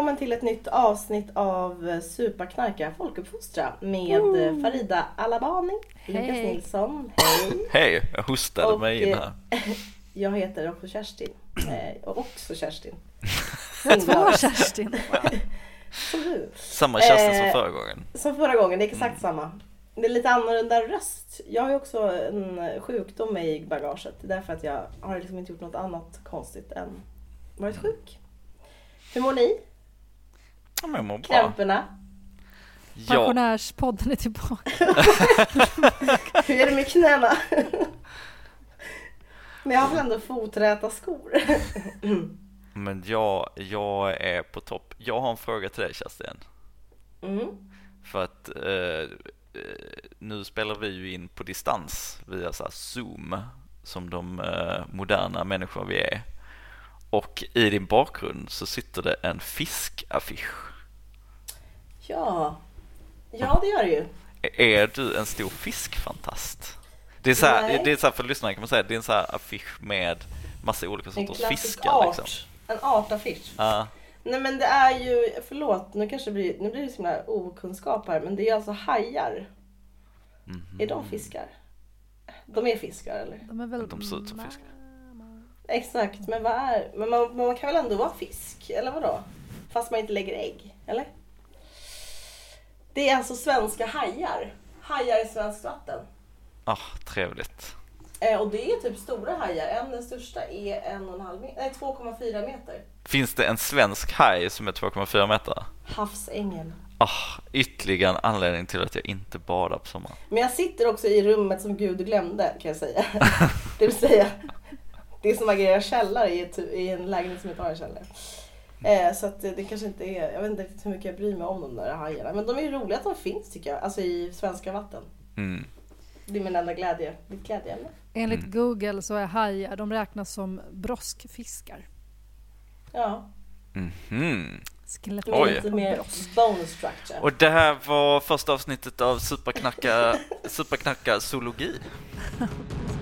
Välkommen till ett nytt avsnitt av Superknarka folkuppfostra med Mm. Farida Alabani, Lukas Hej. Nilsson, hej. Hej, jag hostade Och, mig in eh, här. Jag heter också Kerstin. Eh, Och också Kerstin. Två Kerstin. Som du. Samma Kerstin som eh, förra gången. Som förra gången, det är exakt Mm. samma. Det är lite annorlunda röst. Jag har ju också en sjukdom med i bagaget. Det är därför att jag har liksom inte gjort något annat konstigt än varit Mm. sjuk. Hur mår ni? Ja, men jag mår bra. Krämporna? Ja, Pensionärspodden är tillbaka. Hur är det med knäna? Men jag har väl ändå foträta skor. men jag, jag är på topp. Jag har en fråga till dig Kerstin. Mm. För att eh, eh, nu spelar vi ju in på distans via så här Zoom som de eh, moderna människor vi är. Och i din bakgrund så sitter det en fiskaffisch. Ja. ja, det gör det ju. Är du en stor fiskfantast? Det är så här, det är så här för lyssnarna kan man säga, det är en så här affisch med massa olika En sorters fiskar art. liksom. En artaffisch. Ja, Nej men det är ju, förlåt nu kanske det blir, nu blir det så himla okunskap här men det är alltså hajar. mhm. Är de fiskar? De är fiskar eller? De är väl... De ser ut som fiskar. Exakt, men vad är, men man, man kan väl ändå vara fisk? Eller vadå? Fast man inte lägger ägg, eller? Det är alltså svenska hajar. Hajar i svenskt vatten. Ah, trevligt. Eh, och det är typ stora hajar. En, den största är en och en halv meter, nej 2,4 meter. Finns det en svensk haj som är 2,4 meter? Havsängel. Ah, ytterligare en anledning till att jag inte badar på sommaren. Men jag sitter också i rummet som Gud glömde kan jag säga. det vill säga, det är som agerar källare i, en lägenhet som inte har en källare. Eh, så att det, kanske inte är, jag vet inte riktigt hur mycket jag bryr mig om de där hajarna. Men de är ju roliga att de finns tycker jag, alltså i svenska vatten. Mm. Det är min enda glädje, mitt glädjeämne. Enligt Mm. Google så är hajar, de räknas som broskfiskar. Ja, Mhm. Skelett med Oj. lite mer bone structure. Och det här var första avsnittet av Superknacka, Superknacka zoologi.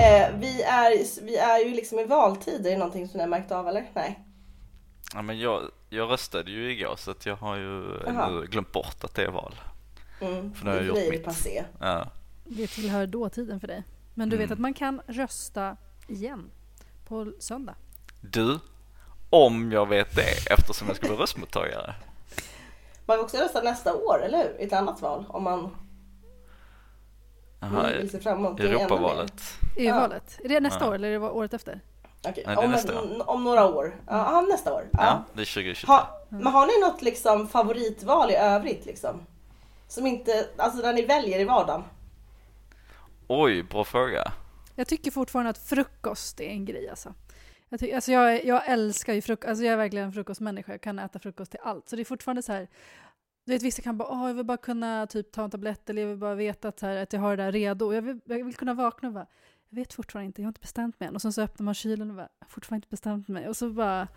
Eh, vi, är, vi är ju liksom i valtider, är det någonting som ni har märkt av eller? Nej. Ja, men jag, jag röstade ju igår så att jag har ju Aha. glömt bort att det är val. Mm. För nu har jag det gjort mitt. passé. Ja. Det tillhör dåtiden för dig. Men du vet Mm. att man kan rösta igen på söndag. Du, om jag vet det eftersom jag ska bli röstmottagare. Man kan också rösta nästa år, eller hur? I ett annat val om man Aha, vill se fram emot någonting ännu mer. Europavalet. EU-valet. Är det nästa Ja. år eller är det året efter? Okej, Nej, om, nästa en- om några år. Ja, nästa år. Ja. Ja, det är 2023. Ha, men har ni något liksom favoritval i övrigt liksom? Som inte, alltså där ni väljer i vardagen? Oj, bra fråga. Jag tycker fortfarande att frukost är en grej alltså. Jag, ty- alltså jag, jag älskar ju frukost, alltså jag är verkligen en frukostmänniska, jag kan äta frukost till allt. Så det är fortfarande så här, du vet vissa kan bara, åh jag vill bara kunna typ ta en tablett eller jag vill bara veta att, här, att jag har det där redo. Jag vill, jag vill kunna vakna och bara, jag vet fortfarande inte, jag har inte bestämt mig än. Och sen så öppnar man kylen och bara, jag har fortfarande inte bestämt mig. Och så bara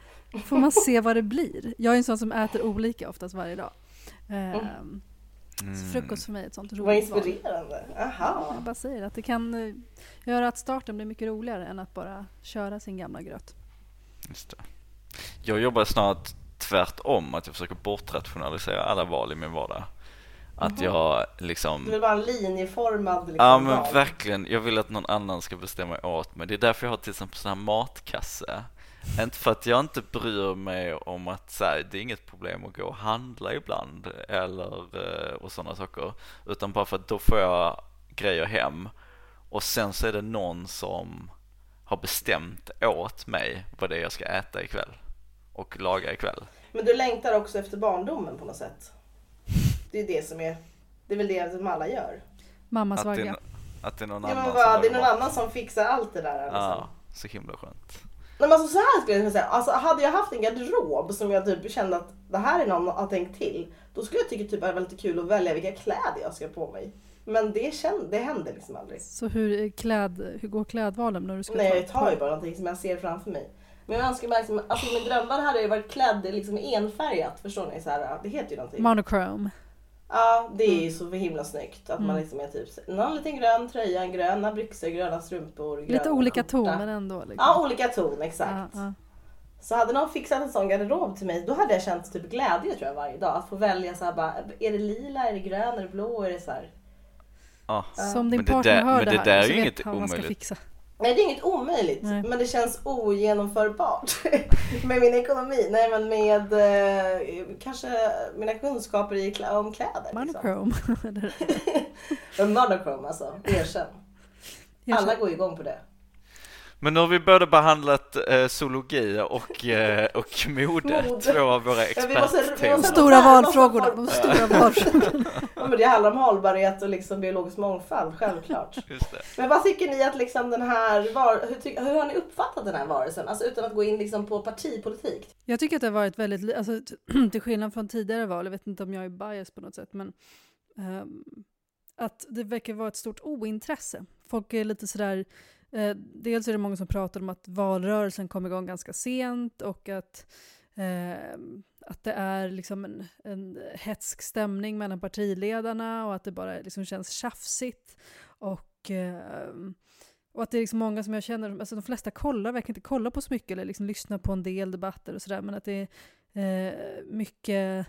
får man se vad det blir. Jag är en sån som äter olika oftast varje dag. Ehm, Mm. Så frukost för mig är ett sånt Vad roligt val. inspirerande. Aha. Jag bara säger att det kan eh, göra att starten blir mycket roligare än att bara köra sin gamla gröt. Just det. Jag jobbar snart tvärtom, att jag försöker bortrationalisera alla val i min vardag. Att jag liksom Du vill vara en linjeformad liksom, Ja men dag. verkligen, jag vill att någon annan ska bestämma åt mig. Det är därför jag har till exempel sån här matkasse. Inte för att jag inte bryr mig om att så här, det är inget problem att gå och handla ibland eller eh, och sådana saker. Utan bara för att då får jag grejer hem och sen så är det någon som har bestämt åt mig vad det är jag ska äta ikväll och laga ikväll. Men du längtar också efter barndomen på något sätt? Det är det som är, det är väl det som alla gör? Mammas Att det, är, vagga. att det är någon Ja, annan men som det är någon annan som fixar allt det där. Liksom. Ja, så himla skönt. Nej, men alltså, så här skulle jag säga. Alltså, hade jag haft en garderob som jag typ kände att det här är någon har tänkt till. Då skulle jag tycka typ att det var lite kul att välja vilka kläder jag ska på mig. Men det, kände, det händer liksom aldrig. Så hur, är kläd, hur går klädvalen när du ska Nej jag ta tar ju bara någonting som jag ser framför mig. Men jag önskar mig liksom, alltså min drömmar hade jag varit klädd liksom enfärgat. Förstår ni? Så här, det heter ju någonting. Monochrome. Ja, det är ju så himla snyggt. Att man Mm. liksom är typ någon liten grön tröja, gröna byxor, gröna strumpor. Lite gröna olika skjorta. ton men ändå. Liksom. Ja, olika ton exakt. Ja, ja. Så hade någon fixat en sån garderob till mig, då hade jag känt typ glädje tror jag varje dag. Att få välja så här bara, är det lila, är det grön, är det blå, är det så här. Ja. Som din Men det partner där- hör men det det här där är ju inget omöjligt. Nej det är inget omöjligt, Nej. men det känns ogenomförbart med min ekonomi. Nej men med eh, kanske mina kunskaper i om kläder. Liksom. Monochrome. Men monochrome alltså, erkänn. Alla går igång på det. Men nu har vi både behandlat eh, zoologi och, eh, och mode, Mode. två av våra Ja, expertteman. måste- Stora valfrågorna. De stora valfrågorna. Ja, men det handlar om hållbarhet och liksom biologisk mångfald, självklart. Just det. Men vad tycker ni att liksom den här, var, hur, ty, hur har ni uppfattat den här varelsen? Alltså utan att gå in liksom på partipolitik. Jag tycker att det har varit väldigt, alltså, till skillnad från tidigare val, jag vet inte om jag är bias på något sätt, men ehm, att det verkar vara ett stort ointresse. Folk är lite sådär, eh, dels är det många som pratar om att valrörelsen kom igång ganska sent och att, eh, att det är liksom en, en hetsk stämning mellan partiledarna och att det bara liksom känns tjafsigt. Och, eh, och att det är liksom många som jag känner, alltså de flesta kollar, verkar inte kolla på så mycket eller liksom lyssnar på en del debatter och sådär, men att det är eh, mycket,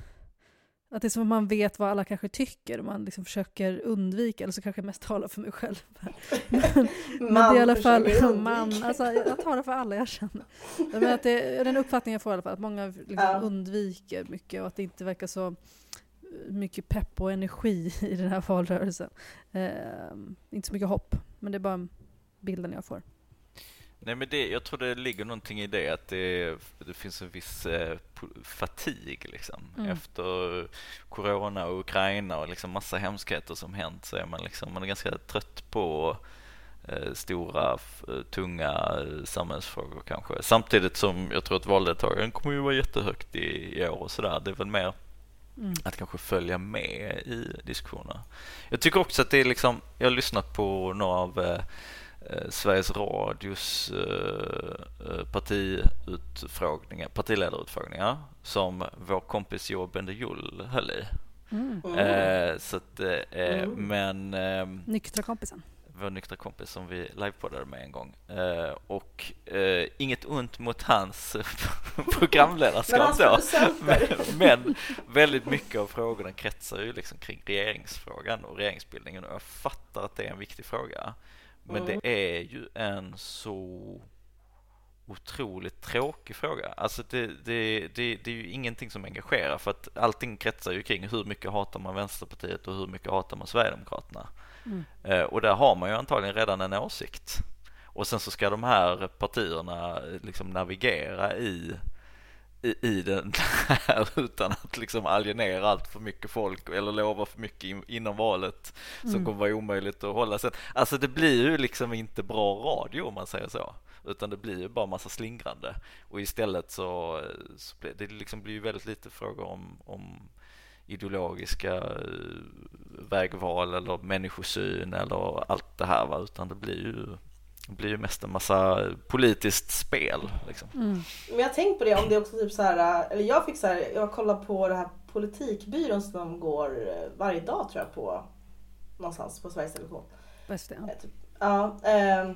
att det är som att man vet vad alla kanske tycker och man liksom försöker undvika, eller så kanske jag mest talar för mig själv. men, men det är i alla fall, man, alltså jag talar för alla jag känner. Men att det är den uppfattningen jag får i alla fall, att många liksom Ja. undviker mycket och att det inte verkar så mycket pepp och energi i den här valrörelsen. Eh, inte så mycket hopp, men det är bara bilden jag får. Nej, men det, jag tror det ligger någonting i det att det, det finns en viss eh, fatig liksom. Mm. Efter corona och Ukraina och liksom massa hemskheter som hänt så är man liksom man är ganska trött på eh, stora, eh, tunga eh, samhällsfrågor kanske. Samtidigt som jag tror att valdeltagandet kommer ju vara jättehögt i, i år och sådär. Det är väl mer Mm. att kanske följa med i diskussionerna. Jag tycker också att det är liksom, jag har lyssnat på några av eh, Sveriges Radios eh, eh, partiutfrågningar, partiledarutfrågningar som vår kompis Joe Bender höll i. Mm. Mm. Eh, så att, eh, Mm. Men eh, Nyktra kompisen. vår nyktra kompis som vi livepoddade med en gång. Eh, och eh, inget ont mot hans programledarskap producenter. Men, men väldigt mycket av frågorna kretsar ju liksom kring regeringsfrågan och regeringsbildningen och jag fattar att det är en viktig fråga. Men Mm. det är ju en så otroligt tråkig fråga. Alltså det, det, det, det är ju ingenting som engagerar för att allting kretsar ju kring hur mycket hatar man Vänsterpartiet och hur mycket hatar man Sverigedemokraterna. Mm. Eh, Och där har man ju antagligen redan en åsikt. Och sen så ska de här partierna eh, liksom navigera i, i, i den här utan att liksom alienera allt för mycket folk eller lova för mycket in, inom valet som Mm. kommer vara omöjligt att hålla sen. Alltså det blir ju liksom inte bra radio om man säger så. Utan det blir ju bara massa slingrande. Och istället så, så blir det liksom blir ju väldigt lite frågor om, om ideologiska eh, vägval eller människosyn eller allt det här va? utan det blir ju det blir ju mest en massa politiskt spel liksom. Mm. Men jag har tänkt på det om det är också typ så här, eller jag fick så här, jag kollar på det här politikbyrån som går eh, varje dag tror jag på någonstans på Sveriges Television. Bäst. Eh, typ. Ja, ehm,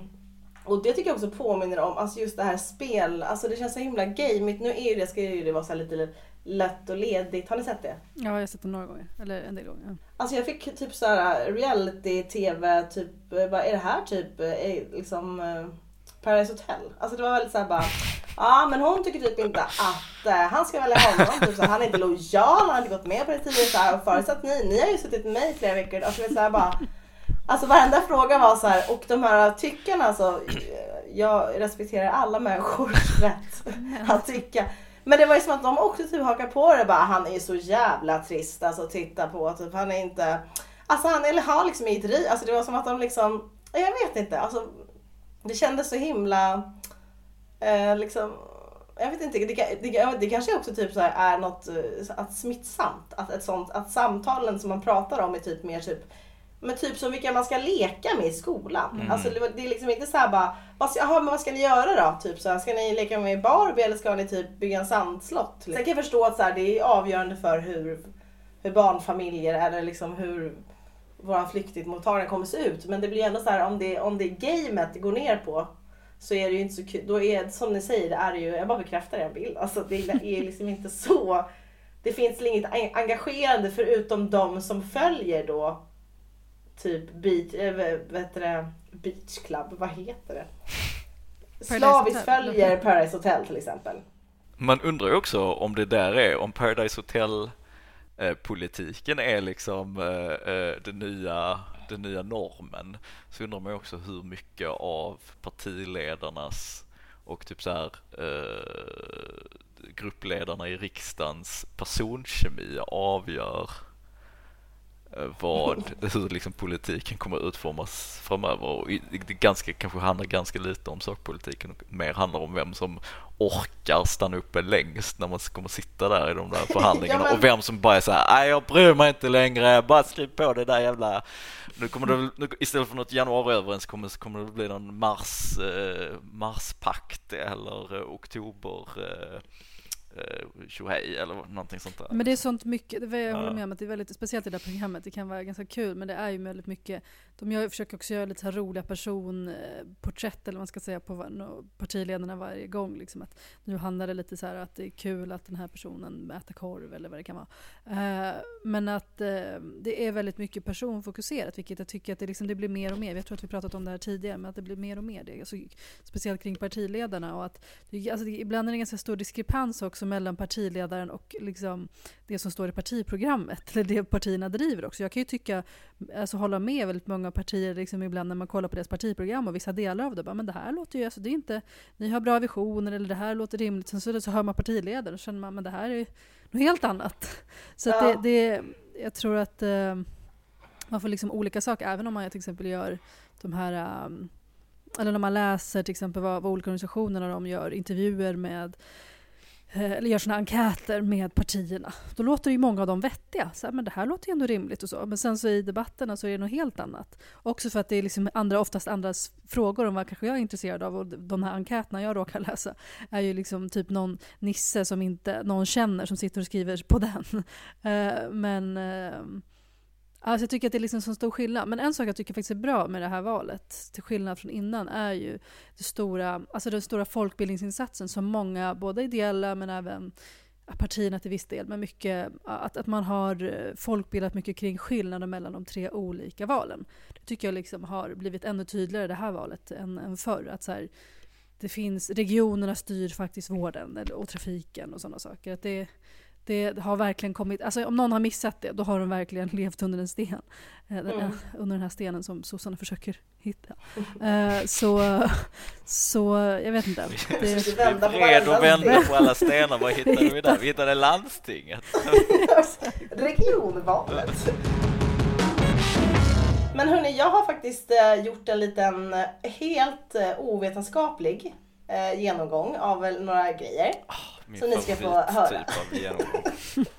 och det tycker jag också påminner om, alltså just det här spel, alltså det känns så himla gameigt. Nu är ju det, ska ju det vara så här lite lätt och ledigt. Har ni sett det? Ja, jag har sett det några gånger. Eller en del gånger. Alltså jag fick typ så här reality-tv, typ, eh, bara, är det här typ eh, liksom Paradise Hotel? Alltså det var väldigt så här bara, ja men hon tycker typ inte att eh, han ska välja honom, typ så här, han är inte lojal, han har inte gått med på det tidigare så här, och förutsatt ni, ni har ju suttit med mig i flera veckor, alltså det är så här bara Alltså varenda fråga var så här, och de här tyckarna alltså, jag respekterar alla människors rätt att tycka. Men det var ju som att de också typ hakar på det bara, han är ju så jävla trist. Alltså titta på, typ han är inte, alltså han eller har liksom inget ri, alltså det var som att de liksom, jag vet inte, alltså det kändes så himla, eh, liksom, jag vet inte, det, det, det kanske också typ så här är något eh, att smittsamt, att ett sånt, att samtalen som man pratar om är typ mer typ men typ som vilka man ska leka med i skolan. Mm. Alltså det, är liksom inte så här bara, vad ska, aha, men vad ska ni göra då? Typ så här, ska ni leka med Barbie eller ska ni typ bygga en sandslott? Sen kan jag förstå att så här, det är avgörande för hur, hur barnfamiljer eller liksom hur våra flyktingmottagande kommer se ut. Men det blir ändå så här om det, om det gamet går ner på så är det ju inte så kul. Då är som ni säger, det är ju, jag bara bekräftar er bild. Alltså det är liksom inte så. Det finns inget engagerande förutom de som följer då typ beach, äh, vet det, beach club, vad heter det? Slaviskt följer Paradise Hotel till exempel. Man undrar ju också om det där är, om Paradise Hotel eh, politiken är liksom eh, den, nya, den nya normen så undrar man ju också hur mycket av partiledarnas och typ så här gruppledarna i riksdagens personkemi avgör vad, hur liksom politiken kommer att utformas framöver. Och det ganska, kanske handlar ganska lite om sakpolitiken och mer handlar om vem som orkar stanna uppe längst när man kommer sitta där i de där förhandlingarna ja, men... och vem som bara är så här, nej jag bryr mig inte längre, bara skriv på det där jävla nu kommer det, nu, istället för något januariöverenskommelse så kommer det bli någon mars, eh, marspakt eller eh, oktober eh, tjohej eller någonting sånt där. Men det är sånt mycket, det jag håller med om att det är väldigt, speciellt i det där programmet, det kan vara ganska kul men det är ju väldigt mycket, de gör, försöker också göra lite så här roliga personporträtt eller vad man ska säga på partiledarna varje gång. Liksom att nu handlar det lite så här att det är kul att den här personen äter korv eller vad det kan vara. Eh, men att eh, det är väldigt mycket personfokuserat vilket jag tycker att det, liksom, det blir mer och mer. Jag tror att vi pratat om det här tidigare men att det blir mer och mer det. Alltså, speciellt kring partiledarna och att alltså, ibland är det en ganska stor diskrepans också mellan partiledaren och liksom det som står i partiprogrammet, eller det partierna driver också. Jag kan ju tycka, alltså hålla med väldigt många partier liksom ibland när man kollar på deras partiprogram och vissa delar av det, bara, men det här låter ju, alltså det är inte, ni har bra visioner eller det här låter rimligt. Sen så, så hör man partiledaren och känner man, men det här är något helt annat. Så ja. det, det, jag tror att eh, man får liksom olika saker, även om man till exempel gör de här um, eller när man läser till exempel vad, vad olika organisationer de gör intervjuer med Eh, eller gör såna enkäter med partierna, då låter ju många av dem vettiga. Så här, men det här låter ju ändå rimligt och så. Men sen så i debatterna så är det något helt annat. Också för att det är liksom andra, oftast andras frågor om vad kanske jag är intresserad av. Och de här enkäterna jag råkar läsa är ju liksom typ någon nisse som inte någon känner som sitter och skriver på den. Eh, men ehm, Alltså jag tycker att det är liksom så stor skillnad. Men en sak jag tycker faktiskt är bra med det här valet, till skillnad från innan, är ju det stora, alltså den stora folkbildningsinsatsen som många, både ideella men även partierna till viss del, men mycket, att, att man har eh, folkbildat mycket kring skillnaden mellan de tre olika valen. Det tycker jag liksom har blivit ännu tydligare det här valet än, än förr. Att så här, det finns, regionerna styr faktiskt vården och trafiken och sådana saker. Att det, det har verkligen kommit, alltså om någon har missat det, då har de verkligen levt under en sten. Eh, mm. Under den här stenen som sossarna försöker hitta. Uh, så, så jag vet inte. Det, är redo att vända på alla stenar. Vad hittade vi där? Vi hittade landstinget. Regionvalet. Men hörni, jag har faktiskt eh, gjort en liten helt ovetenskaplig genomgång av några grejer. Oh så ni ska få höra. typ av genomgång.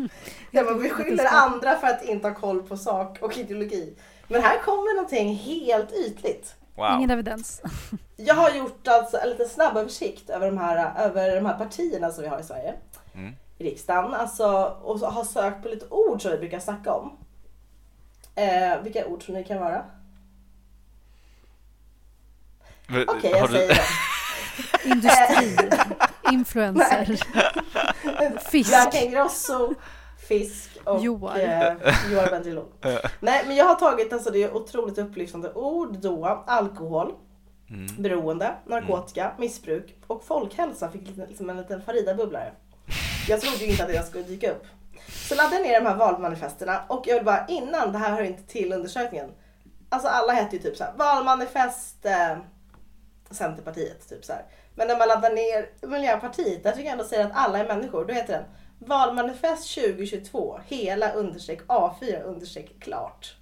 ja, man beskyller andra för att inte ha koll på sak och ideologi. Men här kommer någonting helt ytligt. Wow. Ingen evidens. Jag har gjort alltså en liten snabb översikt över de här, över de här partierna som vi har i Sverige. Mm. I riksdagen. Alltså, och har sökt på lite ord som vi brukar snacka om. Eh, vilka ord tror ni kan vara? Okej, okay, jag säger det. Industri. Influencer. fisk. Bianca Ingrosso, fisk och Joar, eh, Joar Bendjelloul. Nej men jag har tagit alltså det är otroligt upplyftande ord då. Alkohol, mm. beroende, narkotika, mm. missbruk och folkhälsa fick liksom en liten Farida-bubblare. Jag trodde ju inte att det skulle dyka upp. Så laddade jag ner de här valmanifesterna och jag vill bara innan, det här hör inte till undersökningen. Alltså alla hette ju typ så här, valmanifest eh, Centerpartiet. Typ så här. Men när man laddar ner Miljöpartiet, där tycker jag ändå säger att alla är människor. Då heter den Valmanifest 2022, hela understreck A4 understreck klart.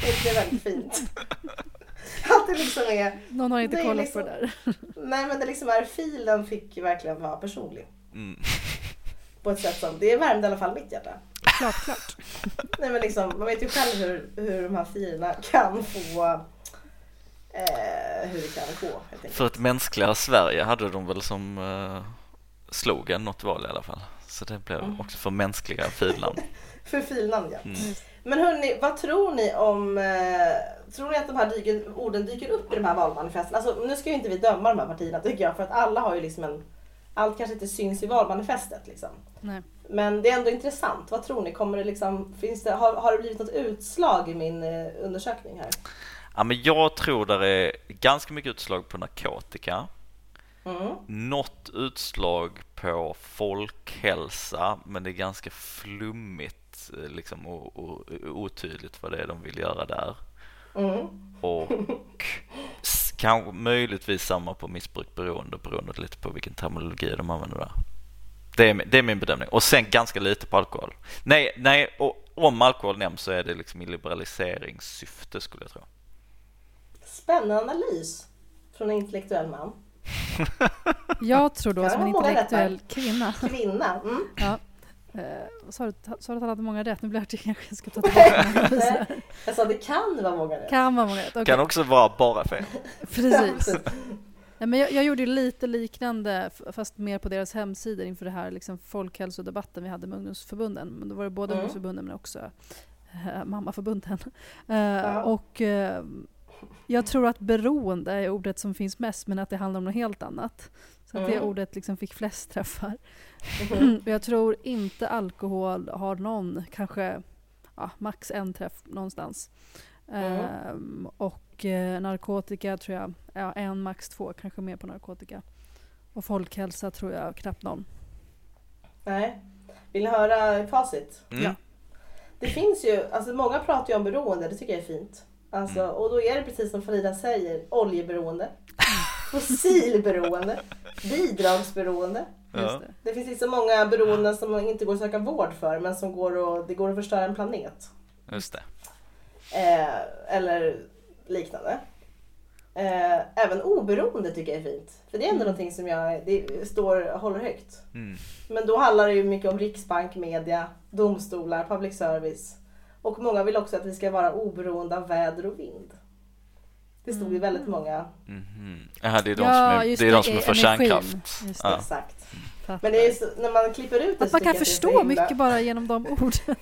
Det är väldigt fint. Att det liksom är... Någon har inte kollat liksom, på det där. Nej men det liksom är filen fick verkligen vara personlig. Mm. På ett sätt som, det värmde i alla fall mitt hjärta. Klart, klart. Nej men liksom, man vet ju själv hur, hur de här filerna kan få eh, hur det kan gå. För ett mänskligare Sverige hade de väl som eh, slogan något val i alla fall. Så det blev mm. också för mänskliga filnamn. För filnamn ja. Mm. Men hörni, vad tror ni om... Eh, tror ni att de här dyker, orden dyker upp i de här valmanifesten? Alltså nu ska ju inte vi döma de här partierna tycker jag för att alla har ju liksom en... Allt kanske inte syns i valmanifestet liksom. Nej. Men det är ändå intressant. Vad tror ni? Kommer det liksom, finns det, har, har det blivit något utslag i min eh, undersökning här? Ja, men jag tror det är ganska mycket utslag på narkotika. Mm. Något utslag på folkhälsa, men det är ganska flummigt eh, liksom, och, och, och otydligt vad det är de vill göra där. Mm. Och kanske möjligtvis samma på missbruk beroende, beroende lite på vilken terminologi de använder där. Det är, det är min bedömning. Och sen ganska lite på alkohol. Nej, nej och om alkohol nämns så är det liksom i liberaliseringssyfte skulle jag tro. Spännande analys från en intellektuell man. Jag tror då som en intellektuell kvinna. Kvinna. Mm. Ja. Eh, Sa du sa du att han hade många rätt? Nu blir det kanske jag ska ta tillbaka. Jag sa det kan vara många rätt. Kan vara många rätt. okej. Kan också vara bara fel. Precis. Ja, men jag, jag gjorde lite liknande fast mer på deras hemsidor inför det här liksom, folkhälsodebatten vi hade med ungdomsförbunden. Men då var det både Mm. ungdomsförbunden men också eh, mammaförbunden. Eh, Och eh, jag tror att beroende är ordet som finns mest men att det handlar om något helt annat. Så att det Mm. ordet liksom fick flest träffar. Mhm. Och jag tror inte alkohol har någon, kanske ja, max en träff någonstans. Mm. Ehm, och eh, narkotika tror jag, ja, en max två, kanske mer på narkotika. Och folkhälsa tror jag knappt någon. Nej. Vill ni höra facit? Mm. Ja. Det finns ju, alltså många pratar ju om beroende, det tycker jag är fint. Alltså, Mm. Och då är det precis som Frida säger, oljeberoende, fossilberoende, bidragsberoende. Ja. Just det. Det finns liksom många beroenden som man inte går att söka vård för men som går att, det går att förstöra en planet. Just det. Eh, eller liknande. Eh, även oberoende tycker jag är fint. För det är ändå Mm. någonting som jag det står, håller högt. Mm. Men då handlar det ju mycket om riksbank, media, domstolar, public service. Och många vill också att vi ska vara oberoende av väder och vind. Det stod ju Mm. väldigt många, Mhm. Jaha, det är de Ja, som är, det är, de som är för energin. kärnkraft. Ja. exakt. Fattar. Men det är så, när man klipper ut det Att man kan förstå himla- mycket bara genom de orden.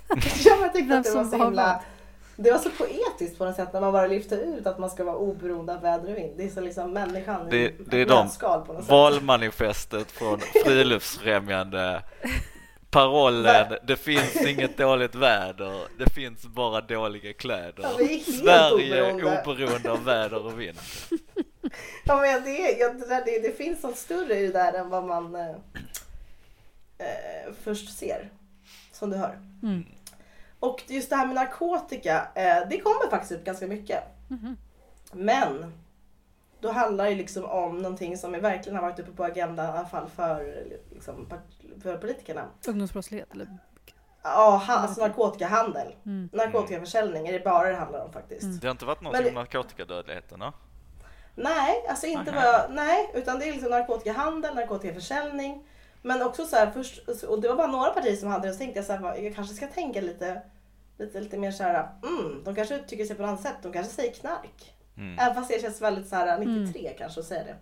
Ja, jag tyckte Vem att det var så himla... Det var så poetiskt på något sätt när man bara lyfte ut att man ska vara oberoende av väder och vind. Det är så liksom människan Det- i det är ett de nötskal på något sätt. Valmanifestet från Friluftsfrämjande. Parollen, det finns inget dåligt väder, det finns bara dåliga kläder. Ja, är Sverige är oberoende. oberoende av väder och vind. Ja, men det, är, ja, det, där, det, det finns något större i det där än vad man eh, eh, först ser. Som du hör. Mm. Och just det här med narkotika, eh, det kommer faktiskt upp ganska mycket. Mhm. Men då handlar det liksom om någonting som verkligen har varit uppe på agendan i alla fall för, liksom, för politikerna. Ungdomsbrottslighet eller? Ja, alltså narkotikahandel. Mm. Narkotikaförsäljning är det bara det handlar om faktiskt. Mm. Det har inte varit något Men om det- narkotikadödligheten? Nej, alltså inte Aha. vad nej, utan det är liksom narkotikahandel, narkotikaförsäljning. Men också så här först, och det var bara några partier som hade det, så tänkte jag så här, jag kanske ska tänka lite, lite, lite mer så här, mm, de kanske uttrycker sig på ett annat sätt, de kanske säger knark. Mm. Även fast det känns väldigt så här 93 kanske att säga det.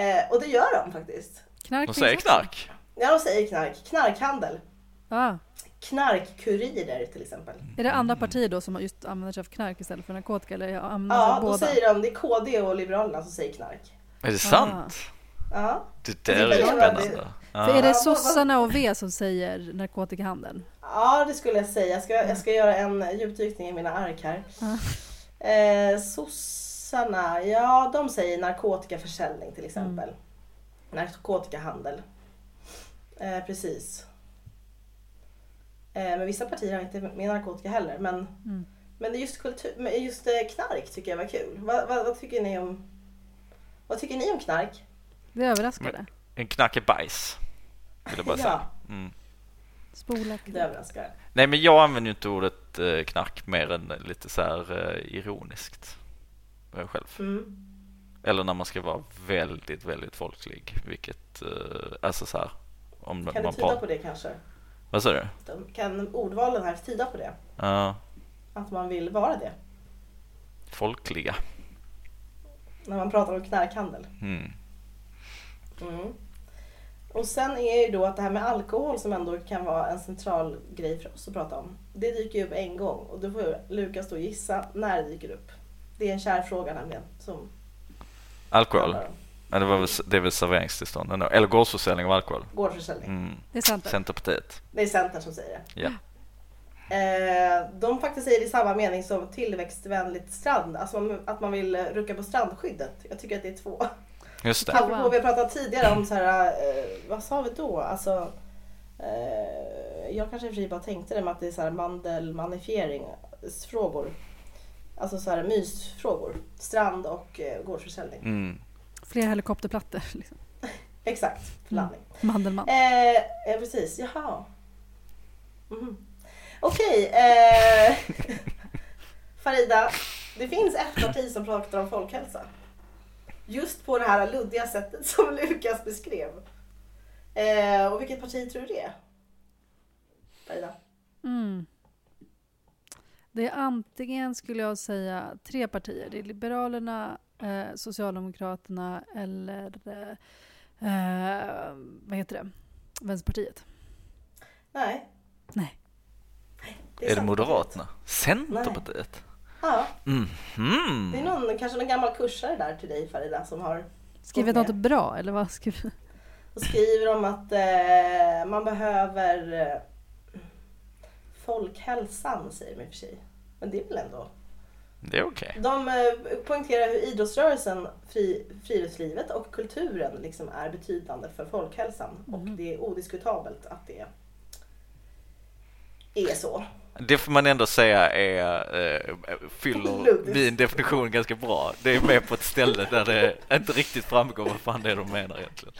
Eh, och det gör de faktiskt. Knark De säger knark. Ja, de säger knark. Knarkhandel. Ah. Knarkkurirer till exempel. Är det andra partier då som just använder sig av knark istället för narkotika? Eller använder Ja, då båda? säger de, det är KD och Liberalerna som säger knark. Är det sant? Ja. Det där är Det är spännande. väldigt- För är Ja. det Ja, sossarna och V som säger narkotikahandeln? Ja, det skulle jag säga. Jag ska, jag ska göra en djupdykning i mina ark här. Ja. Eh, sossarna, ja de säger narkotikaförsäljning till exempel. Narkotikahandel. Eh, precis. Eh, men vissa partier har inte med narkotika heller. Men, Mm. men det är just, kultur, men just eh, knark tycker jag var kul. Vad, vad, vad tycker ni om vad tycker ni om knark? Det överraskade. En knack är bajs. Vill jag bara Ja. säga. Mm. Spola. Det överraskar. Nej men jag använder ju inte ordet eh, knack mer än lite så här eh, ironiskt. eh, Själv. Mm. Eller när man ska vara väldigt, väldigt folklig. Vilket, eh, alltså så här. Om Kan du man tyda pratar. på det kanske? Vad sa du? De- Kan ordvalen här tyda på det? Ja, Att man vill vara det? folkliga. När man pratar om knarkhandel. Mm. Mm. Och sen är ju då att det här med alkohol som ändå kan vara en central grej för oss att prata om. Det dyker ju upp en gång och då får Lukas då gissa när det dyker upp. Det är en kär fråga nämligen. Som Alkohol? Ja, det, var väl, det är väl serveringstillstånd ändå. Eller gårdsförsäljning av alkohol. gårdsförsäljning. Mm. Det är sant. Centerpartiet. Det är Centern som säger det. Ja. Eh, de faktiskt säger det i samma mening som tillväxtvänligt strand. Alltså att man vill rucka på strandskyddet. Jag tycker att det är två. Just det. Apropå vi har pratat tidigare om så här, eh, vad sa vi då? Alltså, eh, jag kanske i och för sig bara tänkte det med att det är så här mandelmanifieringsfrågor. Alltså så här mysfrågor. Strand och eh, gårdsförsäljning. Mm. Fler helikopterplattor. Liksom. Exakt, förlandning. Mandelmann. Eh, eh, precis, jaha. Mhm. Okej. Eh, Farida, det finns ett parti som pratar om folkhälsa. Just på det här luddiga sättet som Lukas beskrev. Eh, och vilket parti tror du det är? Farida? Mm. Det är antingen, skulle jag säga, tre partier. Det är Liberalerna, eh, Socialdemokraterna eller eh, vad heter det? Vänsterpartiet. Nej. Nej. Nej, Är det Centerpartiet. Moderaterna? Centerpartiet? Ja, Mhm. det är någon, kanske någon gammal kursare där till dig Farida som har Skrivit något bra eller vad skriver och skriver om att eh, man behöver eh, folkhälsan säger de i och för sig. Men det är väl ändå Det är okej. De eh, poängterar hur idrottsrörelsen, fri, friluftslivet och kulturen liksom är betydande för folkhälsan. Och Mhm. det är odiskutabelt att det är så. Det får man ändå säga är, eh, fyller min definition ganska bra. Det är med på ett ställe där det inte riktigt framgår vad fan det är de menar egentligen.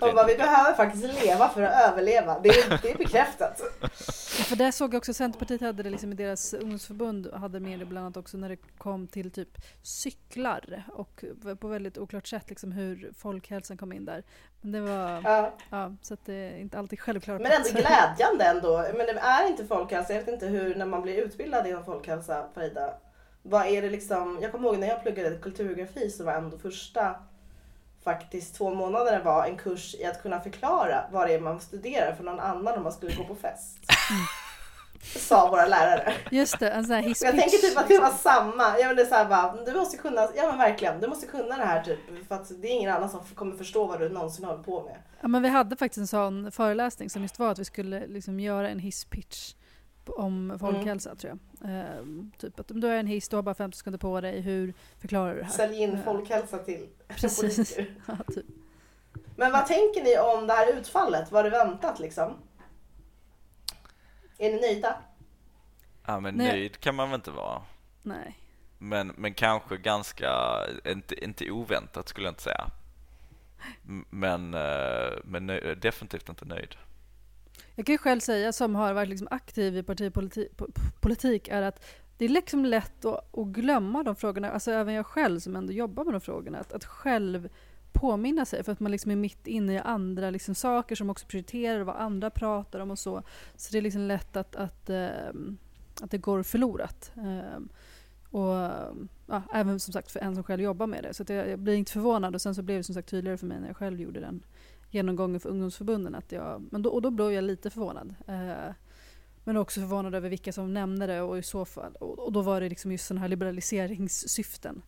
Och vad vi behöver faktiskt leva för att överleva. Det är, det är bekräftat. Ja, För där såg jag också Centerpartiet hade det liksom i deras ungdomsförbund hade med det bland annat också när det kom till typ cyklar och på väldigt oklart sätt liksom hur folkhälsan kom in där. Men det var, Ja. ja, så att det är inte alltid självklart. Men ändå glädjande ändå. Men det är inte folkhälsa. Jag vet inte hur, när man blir utbildad inom folkhälsa, Farida. Vad är det liksom? Jag kommer ihåg när jag pluggade kulturgeografi så var ändå första faktiskt två månader var en kurs i att kunna förklara vad det är man studerar för någon annan om man skulle gå på fest. Sa våra lärare. Just det, en sån här Och jag tänker typ att det var samma. Ja men det är så här bara, du måste kunna, ja men verkligen, du måste kunna det här typ. För att det är ingen annan som kommer förstå vad du någonsin håller på med. Ja, men vi hade faktiskt en sån föreläsning som just var att vi skulle liksom göra en hisspitch om folkhälsa tror jag. Ehm, typ att om du är en hiss, du har bara 50 sekunder på dig, hur förklarar du det här? Sälj in Ja. folkhälsa till Precis. Ja, typ. Men vad tänker ni om det här utfallet? Var det väntat liksom? Är ni nöjda? Ja men Nej. nöjd kan man väl inte vara. Nej. Men, men kanske ganska, inte, inte oväntat skulle jag inte säga. Men, eh, men nöj, definitivt inte nöjd. Jag kan ju själv säga som har varit liksom aktiv i partipolitik är att det är liksom lätt att, att glömma de frågorna, alltså även jag själv som ändå jobbar med de frågorna, att, att själv påminna sig för att man liksom är mitt inne i andra liksom saker som också prioriterar vad andra pratar om och så. Så det är liksom lätt att, att, ehm, att det går förlorat. Ehm, och ja, även som sagt för en som själv jobbar med det. Så att jag, jag blir inte förvånad och sen så blev det som sagt tydligare för mig när jag själv gjorde den genomgången för ungdomsförbunden. Att jag, men då, och då blev jag lite förvånad. Eh, men också förvånad över vilka som nämnde det och i så fall. Och, och då var det liksom just sådana här liberaliseringssyften.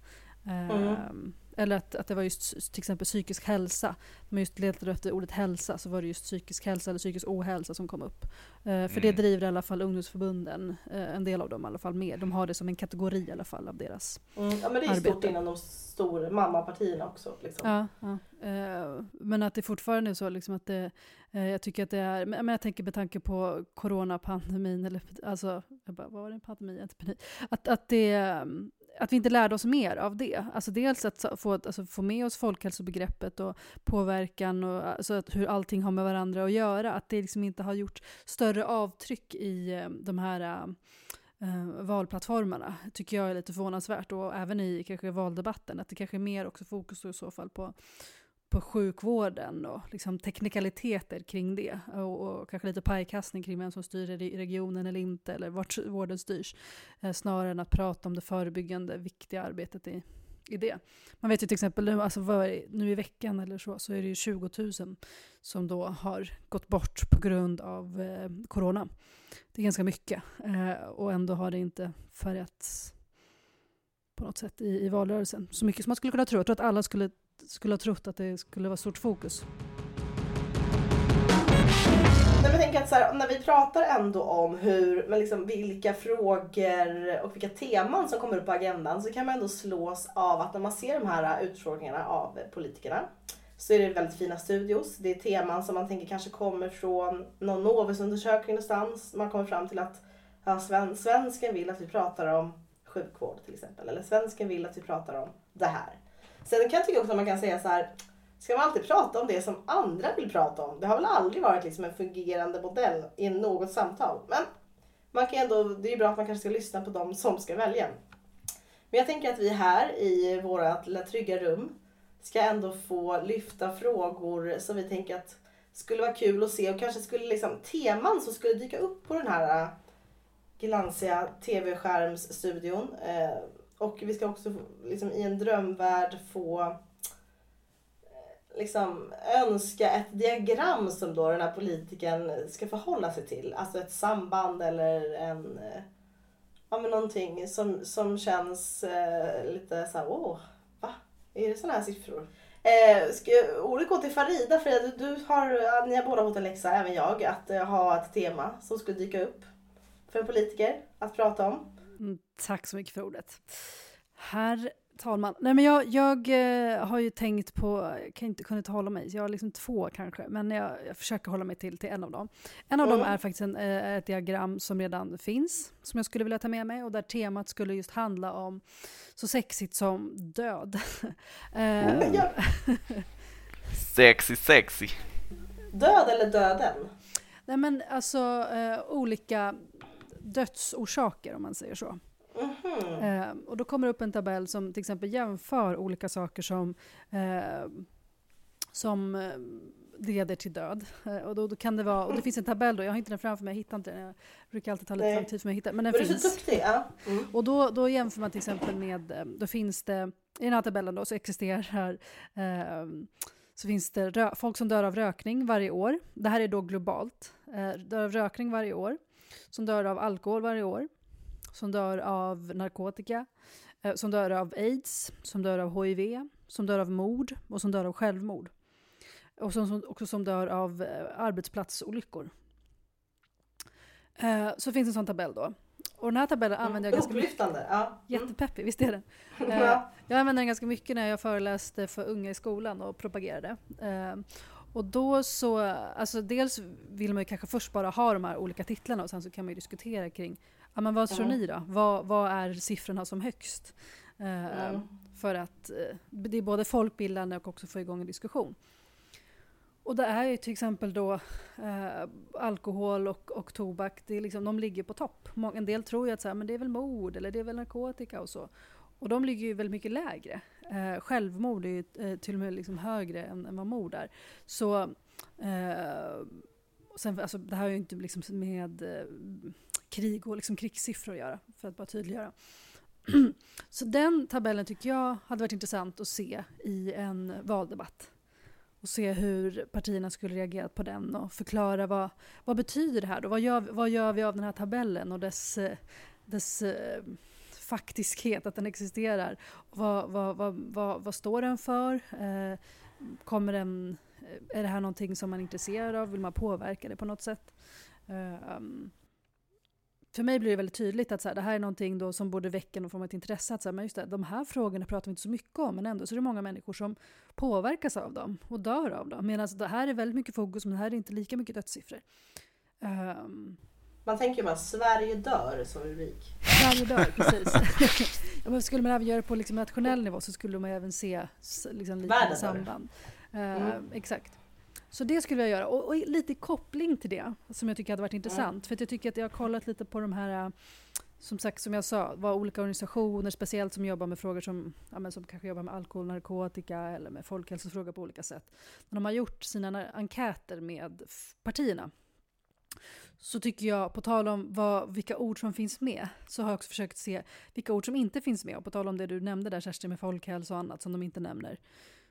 Eh, Mm. Eller att, att det var just till exempel psykisk hälsa. Man just letade efter ordet hälsa så var det just psykisk hälsa eller psykisk ohälsa som kom upp. Eh, för det Mm. driver i alla fall ungdomsförbunden, eh, en del av dem i alla fall med. De har det som en kategori i alla fall av deras Mm. Ja men det är ju stort Arbete. inom de stora mammapartierna också. Liksom. Ja, ja. Eh, men att det fortfarande är så liksom att det, eh, jag tycker att det är, men jag tänker med tanke på coronapandemin, eller alltså, jag bara, vad var det en pandemi, inte pandemi, att, att det, mm, att vi inte lärde oss mer av det. Alltså dels att få, alltså få med oss folkhälsobegreppet och påverkan och alltså att hur allting har med varandra att göra. Att det liksom inte har gjort större avtryck i eh, de här eh, eh, valplattformarna tycker jag är lite förvånansvärt och även i kanske valdebatten att det kanske är mer också fokus i så fall på, på sjukvården och liksom teknikaliteter kring det och, och kanske lite pajkastning kring vem som styr i regionen eller inte eller vart vården styrs eh, snarare än att prata om det förebyggande viktiga arbetet i, i det. Man vet ju till exempel nu, alltså var, nu i veckan eller så, så är det ju 20 000 som då har gått bort på grund av eh, corona. Det är ganska mycket eh, och ändå har det inte färgats på något sätt i, i valrörelsen. Så mycket som man skulle kunna tro. Jag tror att alla skulle, skulle ha trott att det skulle vara stort fokus. Nej, men jag tänker att så här, när vi pratar ändå om hur, men liksom vilka frågor och vilka teman som kommer upp på agendan så kan man ändå slås av att när man ser de här utfrågningarna av politikerna så är det väldigt fina studios. Det är teman som man tänker kanske kommer från någon Novusundersökning någonstans. Man kommer fram till att ja, sven svensken vill att vi pratar om sjukvård till exempel. Eller svensken vill att vi pratar om det här. Sen kan jag tycka också att man kan säga så här Ska man alltid prata om det som andra vill prata om? Det har väl aldrig varit liksom en fungerande modell i något samtal. Men man kan ändå, det är ju bra att man kanske ska lyssna på dem som ska välja. Men jag tänker att vi här i vårt lilla trygga rum ska ändå få lyfta frågor som vi tänker att skulle vara kul att se och kanske skulle liksom teman som skulle dyka upp på den här äh, glansiga tv-skärmsstudion. Eh, och vi ska också liksom i en drömvärld få eh, liksom önska ett diagram som då den här politikern ska förhålla sig till. Alltså ett samband eller en, eh, ja men någonting som, som känns eh, lite så här, åh, va? Är det sådana här siffror? Eh, ska ordet gå till Farida? Frida, du, du har, ni har båda fått en läxa, även jag, att eh, ha ett tema som skulle dyka upp för en politiker att prata om. Mm, tack så mycket för ordet. Herr talman. Nej, men jag, jag eh, har ju tänkt på, jag kan inte kunna hålla mig, jag har liksom två kanske, men jag, jag försöker hålla mig till, till en av dem. En av mm. dem är faktiskt en, eh, ett diagram som redan finns, som jag skulle vilja ta med mig, och där temat skulle just handla om så sexigt som död. mm. sexy, sexy. Död eller döden? Nej men alltså eh, olika dödsorsaker om man säger så. Mm. Eh, och då kommer det upp en tabell som till exempel jämför olika saker som, eh, som eh, leder till död. Eh, och, då, då, kan det vara, och det finns en tabell, då, jag har inte den framför mig, jag hittar inte den. Jag brukar alltid ta lite lång tid för mig att hitta men den men finns. Duktig. Ja. Mm. Och då, då jämför man till exempel med, eh, då finns det, i den här tabellen då så existerar eh, så finns det folk som dör av rökning varje år. Det här är då globalt. Eh, dör av rökning varje år. Som dör av alkohol varje år som dör av narkotika, eh, som dör av aids, som dör av hiv, som dör av mord och som dör av självmord. Och som, som, också som dör av eh, arbetsplatsolyckor. Eh, så finns en sån tabell då. Och den här tabellen använder jag ganska mycket. Ja. Mm. Jättepeppig, visst är den? Eh, jag använder den ganska mycket när jag föreläste för unga i skolan och propagerade. Eh, och då så, alltså dels vill man ju kanske först bara ha de här olika titlarna och sen så kan man ju diskutera kring Ja, men vad tror mm. ni då? Vad, vad är siffrorna som högst? Eh, mm. För att eh, det är både folkbildande och också få igång en diskussion. Och det är ju till exempel då eh, alkohol och, och tobak, det är liksom, de ligger på topp. En del tror ju att så här, men det är väl mord eller det är väl narkotika och så. Och de ligger ju väldigt mycket lägre. Eh, självmord är ju eh, till och med liksom högre än, än vad mord är. Så eh, sen, alltså, det här har ju inte liksom med eh, krig och liksom krigssiffror att göra, för att bara tydliggöra. Så den tabellen tycker jag hade varit intressant att se i en valdebatt. Och se hur partierna skulle reagera på den och förklara vad, vad betyder det här då? Vad gör, vad gör vi av den här tabellen och dess, eh, dess eh, faktiskhet, att den existerar? Vad, vad, vad, vad, vad står den för? Eh, kommer den, eh, är det här någonting som man är intresserad av? Vill man påverka det på något sätt? Eh, um, för mig blir det väldigt tydligt att så här, det här är någonting då som borde väcka någon form av intresse. Att så här, men just det, de här frågorna pratar vi inte så mycket om, men ändå så är det många människor som påverkas av dem och dör av dem. Medan det här är väldigt mycket fokus, men det här är inte lika mycket dödssiffror. Um, man tänker bara Sverige dör som rubrik. Sverige dör, precis. ja, men skulle man även göra det på liksom nationell nivå så skulle man även se liksom, liknande samband. Uh, mm. Exakt. Så det skulle jag göra. Och, och, lite koppling till det, som jag tycker hade varit intressant. Mm. För jag tycker att jag har kollat lite på de här, äh, som sagt, som jag sa, vad olika organisationer, speciellt som jobbar med frågor som, ja, som kanske jobbar med alkohol, narkotika eller med folkhälsofrågor på olika sätt. När de har gjort sina enkäter med partierna så tycker jag, på tal om vad, vilka ord som finns med, så har jag också försökt se vilka ord som inte finns med. Och på tal om det du nämnde där Kerstin med folkhälsa och annat som de inte nämner.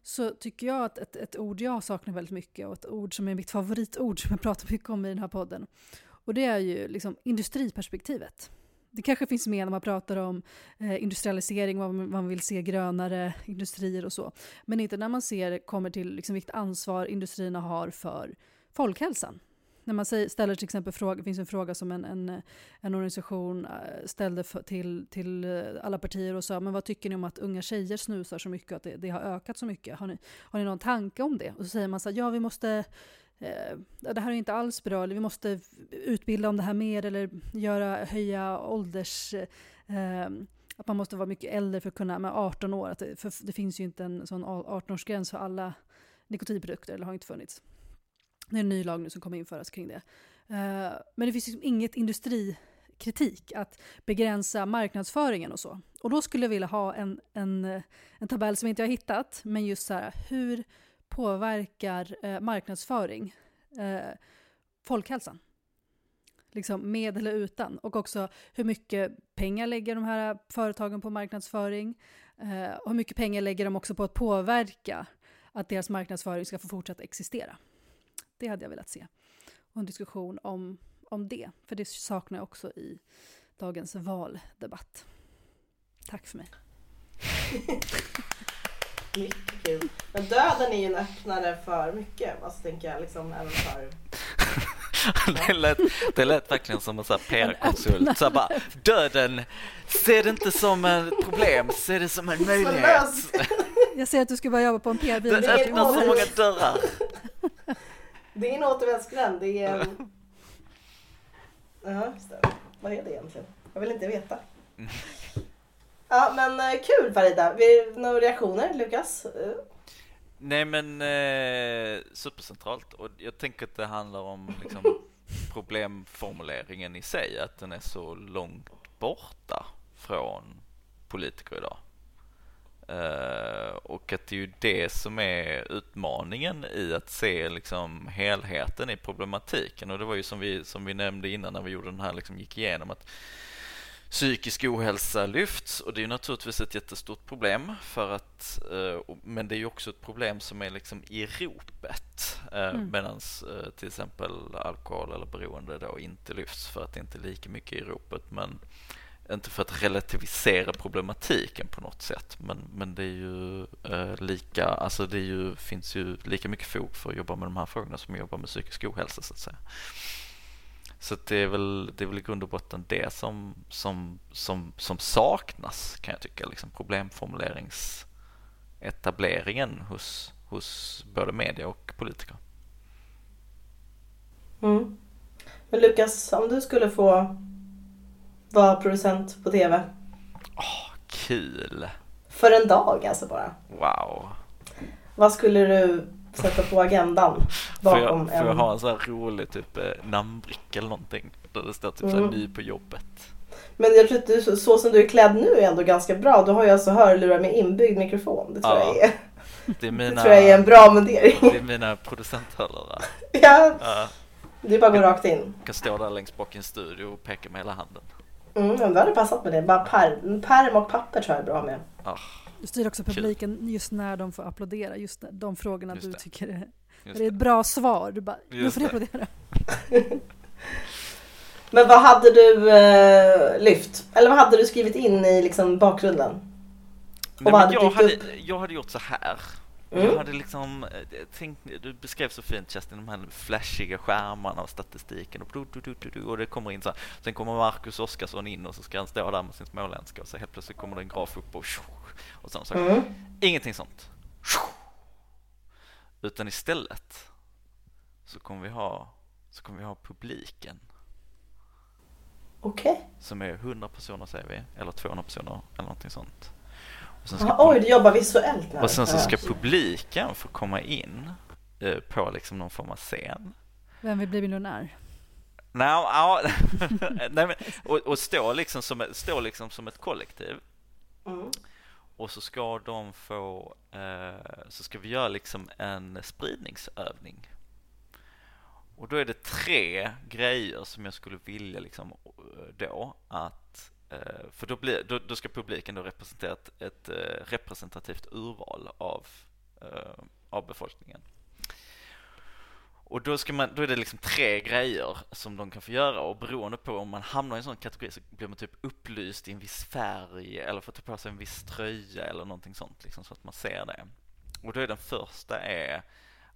Så tycker jag att ett, ett ord jag saknar väldigt mycket och ett ord som är mitt favoritord som jag pratar mycket om i den här podden. Och det är ju liksom industriperspektivet. Det kanske finns med när man pratar om eh, industrialisering, vad man, man vill se grönare industrier och så. Men inte när man ser, kommer till liksom vilket ansvar industrierna har för folkhälsan. När man säger, ställer till exempel fråga, det finns en fråga som en, en, en organisation eh, ställde för, till, till eh, alla partier och sa, men vad tycker ni om att unga tjejer snusar så mycket, att det, det har ökat så mycket? Har ni, har ni någon tanke om det? Och så säger man så här, ja vi måste eh, det här är inte alls bra, eller vi måste utbilda om det här mer eller göra, höja ålders... Eh, att man måste vara mycket äldre för att kunna, med 18 år, att det, för det finns ju inte en sån 18-årsgräns för alla nikotinprodukter, eller har inte funnits. Det är en ny lag nu som kommer införas kring det. Uh, men det finns liksom inget industrikritik att begränsa marknadsföringen och så. Och då skulle jag vilja ha en, en, en tabell som inte jag har hittat, men just så här, hur påverkar uh, marknadsföring uh, folkhälsan? Liksom med eller utan. Och också hur mycket pengar lägger de här företagen på marknadsföring? och hur mycket pengar lägger de också på att påverka att deras marknadsföring ska få fortsätta existera? Det hade jag velat se. Och en diskussion om, om det, för det saknar jag också i dagens valdebatt. Tack för mig. mycket kul. Men döden är ju en öppnare för mycket. Alltså tänker jag liksom även för... det, lät, det lät verkligen som en PR-konsult. Så bara, döden, se det inte som ett problem, se det som en möjlighet. Jag ser att du ska börja jobba på en PR-byrå. Det öppnar så många dörrar. Det är en återvändsgränd. Det är en... Ja, just det. Vad är det egentligen? Jag vill inte veta. Ja, men eh, kul Farida. Några reaktioner, Lukas? Nej, men eh, supercentralt. Och jag tänker att det handlar om liksom, problemformuleringen i sig. Att den är så långt borta från politiker idag. Uh, och att det är ju det som är utmaningen i att se liksom helheten i problematiken. Och det var ju som vi, som vi nämnde innan när vi gjorde den här, liksom gick igenom att psykisk ohälsa lyfts och det är ju naturligtvis ett jättestort problem för att uh, men det är ju också ett problem som är liksom i ropet uh, mm. medan till exempel alkohol eller beroende då inte lyfts för att det inte är lika mycket i ropet men inte för att relativisera problematiken på något sätt men, men det är ju eh, lika, alltså det ju, finns ju lika mycket fog för att jobba med de här frågorna som att jobba med psykisk ohälsa så att säga. Så det är väl, det är väl i grund och botten det som, som, som, som saknas kan jag tycka, liksom problemformuleringsetableringen hos, hos både media och politiker. Mm. Men Lukas, om du skulle få vara producent på TV. Åh, oh, kul! För en dag alltså bara. Wow. Vad skulle du sätta på agendan? Bakom får, jag, får jag ha en sån här rolig typ eh, namnbricka eller någonting? Där det står typ mm. så här, ny på jobbet. Men jag tror att du, så som du är klädd nu är ändå ganska bra. Du har ju alltså hörlurar med inbyggd mikrofon. Det tror ja. jag är. Det, är mina, det tror jag är en bra mundering. Det är mina producenthörlurar. ja. ja. Är bara att gå rakt in. Jag kan stå där längst bak i en studio och peka med hela handen. Mm, det hade passat med det. Bara perm, perm och papper tror jag är bra med. Oh, du styr också publiken kul. just när de får applådera. Just de frågorna just du det. tycker är, det är ett bra svar. Du bara, nu får ni applådera. Men vad hade du eh, lyft? Eller vad hade du skrivit in i liksom, bakgrunden? Nej, men jag, hade, jag hade gjort så här. Mm. Jag hade liksom eh, tänkt, du beskrev så fint Kerstin, de här flashiga skärmarna och statistiken och, och det kommer in så här. Sen kommer Marcus Oskarsson in och så ska han stå där med sin småländska och så helt plötsligt kommer det en graf upp och och sånt. Så mm. Ingenting sånt. Utan istället så kommer vi ha, så kommer vi ha publiken. Okej. Okay. Som är 100 personer säger vi, eller 200 personer eller någonting sånt. Aha, oj, du jobbar visuellt med Och sen så ska publiken få komma in eh, på liksom någon form av scen. Vem vill bli miljonär? No, ja, nej, men, och, och stå, liksom som, stå liksom som ett kollektiv. Mm. Och så ska de få, eh, så ska vi göra liksom en spridningsövning. Och då är det tre grejer som jag skulle vilja liksom då att Eh, för då, blir, då, då ska publiken då representera ett, ett eh, representativt urval av, eh, av befolkningen. Och då, ska man, då är det liksom tre grejer som de kan få göra och beroende på om man hamnar i en sån kategori så blir man typ upplyst i en viss färg eller får ta på sig en viss tröja eller någonting sånt liksom så att man ser det. Och då är den första är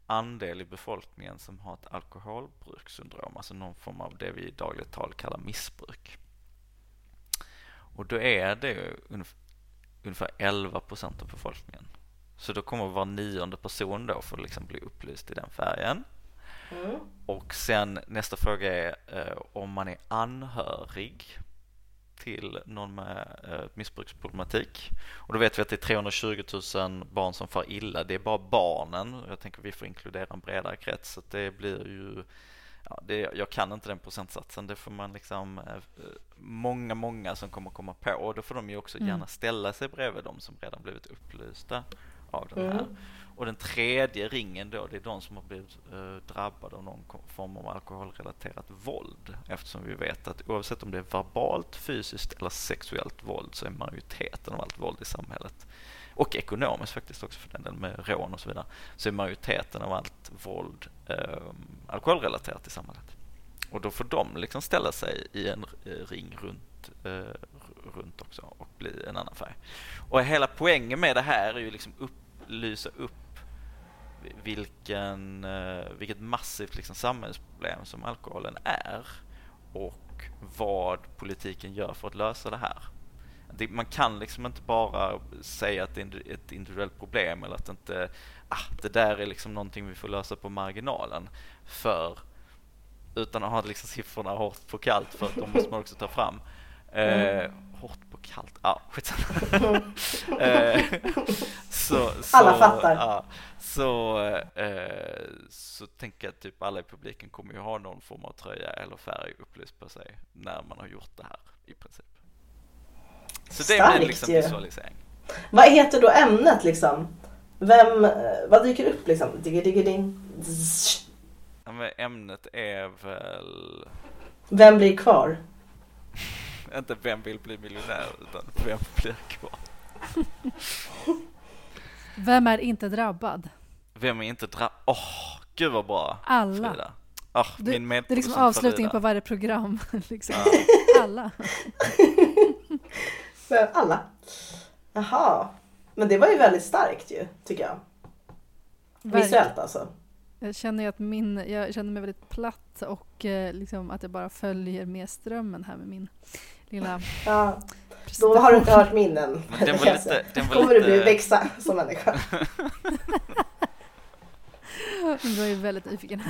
andel i befolkningen som har ett alkoholbrukssyndrom, alltså någon form av det vi i dagligt tal kallar missbruk. Och då är det ungefär 11 procent av befolkningen. Så då kommer var nionde person då få liksom bli upplyst i den färgen. Mm. Och sen nästa fråga är eh, om man är anhörig till någon med eh, missbruksproblematik. Och då vet vi att det är 320 000 barn som far illa. Det är bara barnen. Jag tänker att vi får inkludera en bredare krets. Så det blir ju ja, det, jag kan inte den procentsatsen. Det får man liksom eh, många, många som kommer komma på. Och då får de ju också mm. gärna ställa sig bredvid de som redan blivit upplysta av den här. Mm. Och den tredje ringen då, det är de som har blivit eh, drabbade av någon form av alkoholrelaterat våld. Eftersom vi vet att oavsett om det är verbalt, fysiskt eller sexuellt våld så är majoriteten av allt våld i samhället och ekonomiskt faktiskt också för den delen med rån och så vidare, så är majoriteten av allt våld eh, alkoholrelaterat i samhället. Och då får de liksom ställa sig i en eh, ring runt, eh, runt också och bli en annan färg. Och hela poängen med det här är ju liksom upp, lysa upp vilken, eh, vilket massivt liksom samhällsproblem som alkoholen är och vad politiken gör för att lösa det här. Det, man kan liksom inte bara säga att det är ett individuellt problem eller att det inte, ah, det där är liksom någonting vi får lösa på marginalen. För utan att ha liksom siffrorna hårt på kallt för att de måste man också ta fram. Eh, mm. hårt på kallt, ja ah, skitsamma. eh, så, så, Alla fattar. Ja, så, eh, så tänker jag att typ alla i publiken kommer ju ha någon form av tröja eller färg upplyst på sig när man har gjort det här i princip. Så det Starkt blir liksom ju. visualisering. Vad heter då ämnet liksom? Vem, vad dyker upp liksom? Digga digga ding. Ja, men ämnet är väl... Vem blir kvar? Inte vem vill bli miljonär utan vem blir kvar? Vem är inte drabbad? Vem är inte drabbad? Åh, oh, gud vad bra. Alla. Oh, det, min det är liksom avslutningen på varje program. liksom. Alla. Alla. Jaha. Men det var ju väldigt starkt ju, tycker jag. Visuellt alltså. Jag känner att min, jag känner mig väldigt platt och eh, liksom att jag bara följer med strömmen här med min lilla ja. Då har du inte hört min än. Den var lite, den var kommer lite... du bli växa som människa. Du är ju väldigt nyfiken.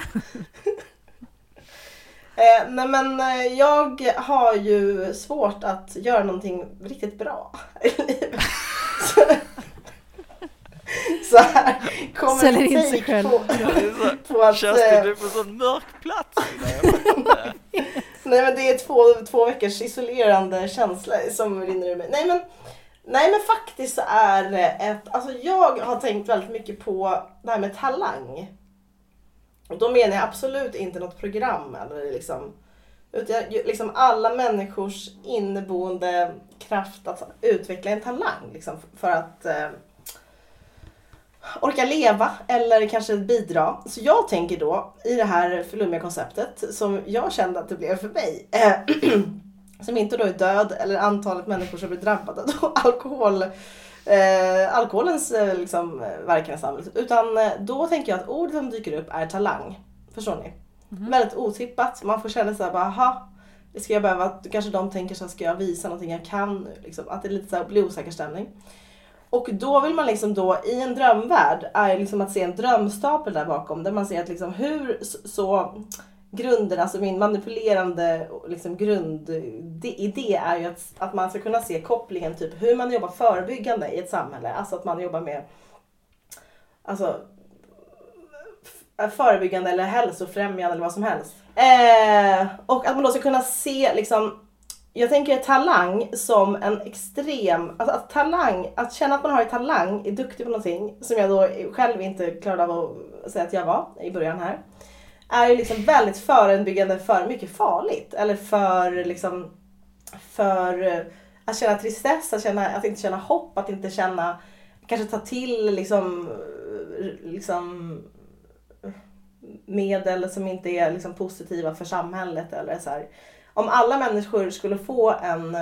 Eh, nej men eh, jag har ju svårt att göra någonting riktigt bra så här kommer Säljer in sig själv. På, på att, Kerstin, eh, du är på sån mörk plats. Nej men det är två, två veckors isolerande känsla som rinner ur mig. Nej men, nej men faktiskt så är det ett, alltså jag har tänkt väldigt mycket på det här med talang. Och då menar jag absolut inte något program eller liksom utan liksom alla människors inneboende kraft att utveckla en talang liksom, för att eh, orka leva eller kanske bidra. Så jag tänker då i det här flummiga konceptet som jag kände att det blev för mig. Eh, som inte då är död eller antalet människor som blir drabbade av alkohol, eh, alkoholens eh, liksom, verkan i samhället. Utan eh, då tänker jag att ordet som dyker upp är talang. Förstår ni? Mm. Väldigt otippat. Man får känna såhär bara, aha, det ska jag behöva, kanske de tänker så ska jag visa någonting jag kan nu. Liksom. Att det är lite så här, blir osäker stämning. Och då vill man liksom då i en drömvärld är liksom att se en drömstapel där bakom där man ser att liksom hur så grunden, alltså min manipulerande liksom grundidé är ju att, att man ska kunna se kopplingen typ hur man jobbar förebyggande i ett samhälle. Alltså att man jobbar med alltså, förebyggande eller hälsofrämjande eller vad som helst. Eh, och att man då ska kunna se liksom jag tänker talang som en extrem, alltså att talang, att känna att man har en talang, är duktig på någonting som jag då själv inte klarade av att säga att jag var i början här är ju liksom väldigt förebyggande för mycket farligt. Eller för liksom för eh, att känna tristess, att, känna, att inte känna hopp, att inte känna, kanske ta till liksom, eh, liksom medel som inte är liksom positiva för samhället. Eller så här. Om alla människor skulle få en,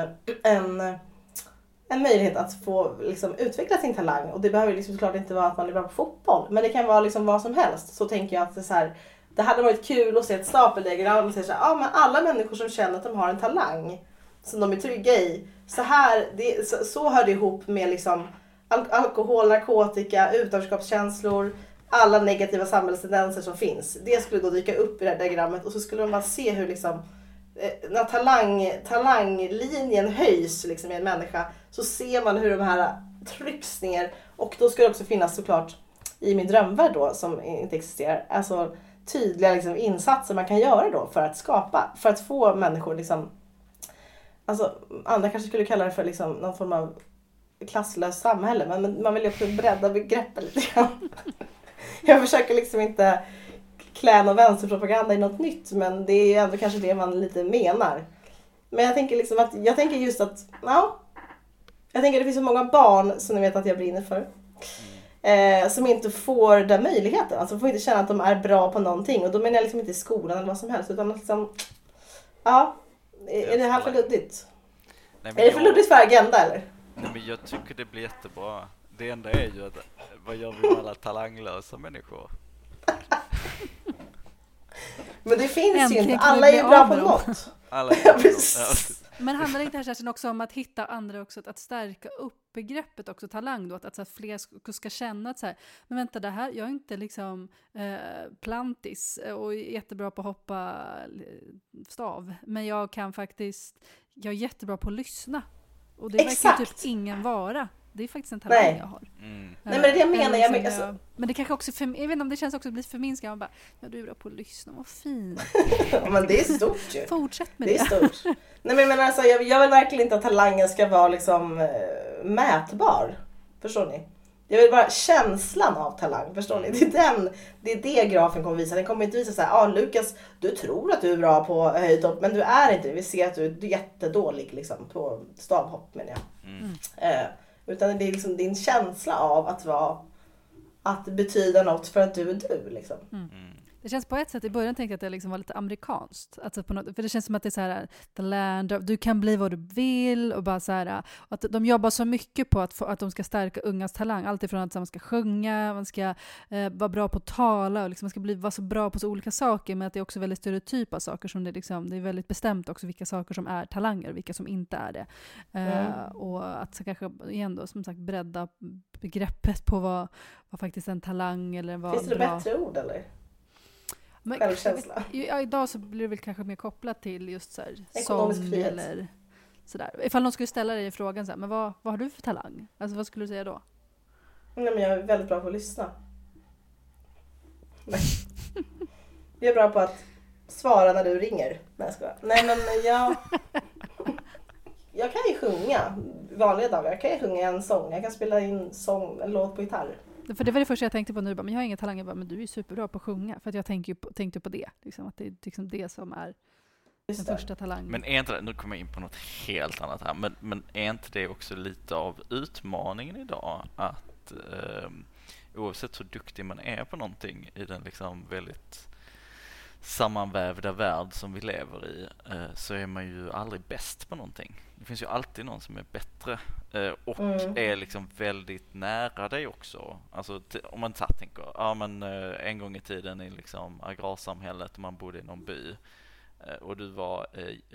en, en möjlighet att få liksom, utveckla sin talang och det behöver liksom såklart inte vara att man är bra på fotboll men det kan vara liksom vad som helst så tänker jag att det, så här, det hade varit kul att se ett stapeldiagram och säga så här, ah, men alla människor som känner att de har en talang som de är trygga i. Så, här, det, så, så hör det ihop med liksom al alkohol, narkotika, utanförskapskänslor, alla negativa samhällstendenser som finns. Det skulle då dyka upp i det här diagrammet och så skulle man bara se hur liksom eh, när talang, talanglinjen höjs liksom i en människa så ser man hur de här trycks ner och då ska det också finnas såklart i min drömvärld då som inte existerar, alltså tydliga liksom, insatser man kan göra då för att skapa, för att få människor liksom Alltså andra kanske skulle kalla det för liksom någon form av klasslöst samhälle men man vill ju också bredda begreppet lite grann. Jag försöker liksom inte klä någon vänsterpropaganda i något nytt men det är ju ändå kanske det man lite menar. Men jag tänker liksom att, jag tänker just att, ja. Jag tänker att det finns så många barn som ni vet att jag brinner för. Eh, som inte får den möjligheten. Alltså får inte känna att de är bra på någonting. Och då menar jag liksom inte i skolan eller vad som helst utan liksom, ja. Är, är det här för luddigt? Nej, Är det för jag- luddigt för Agenda eller? Nej, men jag tycker det blir jättebra. Det enda är ju att vad gör vi med alla talanglösa människor? Men det finns ju Äntligen inte. kan vi Alla är ju bra på något. Alla Ja, precis. Men handlar det inte här Kerstin också om att hitta andra också, att- att stärka upp begreppet också talang då, att, att, så att fler ska, ska känna att så här, men vänta det här, jag är inte liksom eh, plantis och är jättebra på att hoppa eh, stav, men jag kan faktiskt, jag är jättebra på att lyssna. Och det verkar ju Exakt. typ ingen vara. Det är faktiskt en talang Nej. jag har. Mm. Nej, men det är det jag Eh, menar. Jag som men- alltså- men det kanske också, för, jag vet inte om det känns också lite förminskande, man bara, ja du är bra på att lyssna, vad fint. Ja, men det är stort ju. Fortsätt med Det det. är stort. Nej men, men alltså, jag, jag vill verkligen inte att talangen ska vara liksom eh, mätbar. Förstår ni? Jag vill bara känslan av talang. Förstår ni? Det är, den, det är det grafen kommer visa. Den kommer inte visa så här, ah, Lukas du tror att du är bra på höjdhopp men du är inte det. Vi ser att du är jättedålig liksom, på stavhopp menar jag. Mm. Eh, utan det är liksom din känsla av att vara att betyda något för att du är du. Liksom. Mm. Det känns på ett sätt, i början tänkte jag att det liksom var lite amerikanskt. Alltså på något, för det känns som att det är så här, the land of, du kan bli vad du vill och bara så här, att de jobbar så mycket på att, få, att de ska stärka ungas talang. Allt ifrån att man ska sjunga, man ska eh, vara bra på att tala och liksom, man ska bli, vara så bra på så olika saker. Men att det är också väldigt stereotypa saker som det liksom, det är väldigt bestämt också vilka saker som är talanger och vilka som inte är det. Eh, Mm. Och att så kanske, igen då, som sagt bredda begreppet på vad, vad faktiskt en talang eller vad Finns det bra... bättre ord eller? Men, Självkänsla. Ja, idag så blir det väl kanske mer kopplat till just så här, Ekonomisk sång frihet. eller sådär. Ifall någon skulle ställa dig frågan så här, men vad, vad har du för talang? Alltså vad skulle du säga då? Nej, men jag är väldigt bra på att lyssna. Nej. Jag är bra på att svara när du ringer. Nej jag skojar. Nej men jag... Jag kan ju sjunga vanliga dagar. Jag kan ju sjunga en sång. Jag kan spela in sång, en låt på gitarr. För det var det första jag tänkte på nu, bara, men jag har inga talanger. Jag Bara, men du är ju superbra på att sjunga. För att jag tänker ju på, tänkte på det, liksom, att det är liksom det som är den det. första talangen. Men är inte det, nu kommer jag in på något helt annat här, men, men är inte det också lite av utmaningen idag? Att ehm, oavsett hur duktig man är på någonting i den liksom väldigt sammanvävda värld som vi lever i eh, så är man ju aldrig bäst på någonting. Det finns ju alltid någon som är bättre eh, och Mm. är liksom väldigt nära dig också. Alltså om man så tänker, ja men eh, en gång i tiden i liksom agrarsamhället och man bodde i någon by och du var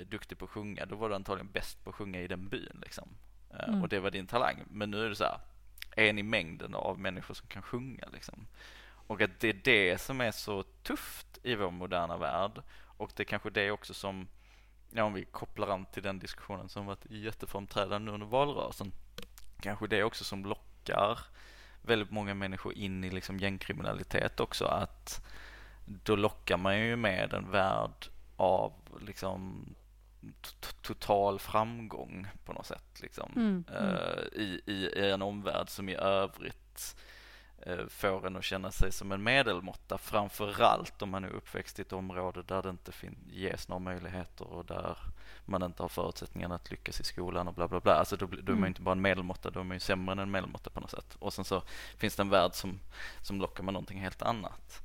duktig på att sjunga, då var du antagligen bäst på att sjunga i den byn liksom. Mm. Och det var din talang. Men nu är det så här, en i mängden av människor som kan sjunga liksom. Och att det är det som är så tufft i vår moderna värld. Och det är kanske det också som, ja, om vi kopplar an till den diskussionen som varit jätteframträdande under valrörelsen. Kanske det också som lockar väldigt många människor in i liksom gängkriminalitet också. Att då lockar man ju med en värld av liksom total framgång på något sätt liksom. Mm, mm. Eh, i, i, i en omvärld som i övrigt får en att känna sig som en medelmåtta framförallt om man är uppväxt i ett område där det inte ges några möjligheter och där man inte har förutsättningarna att lyckas i skolan och bla bla bla. Alltså då, då är man ju inte bara en medelmåtta, då är man ju sämre än en medelmåtta på något sätt. Och sen så finns det en värld som, som lockar med någonting helt annat.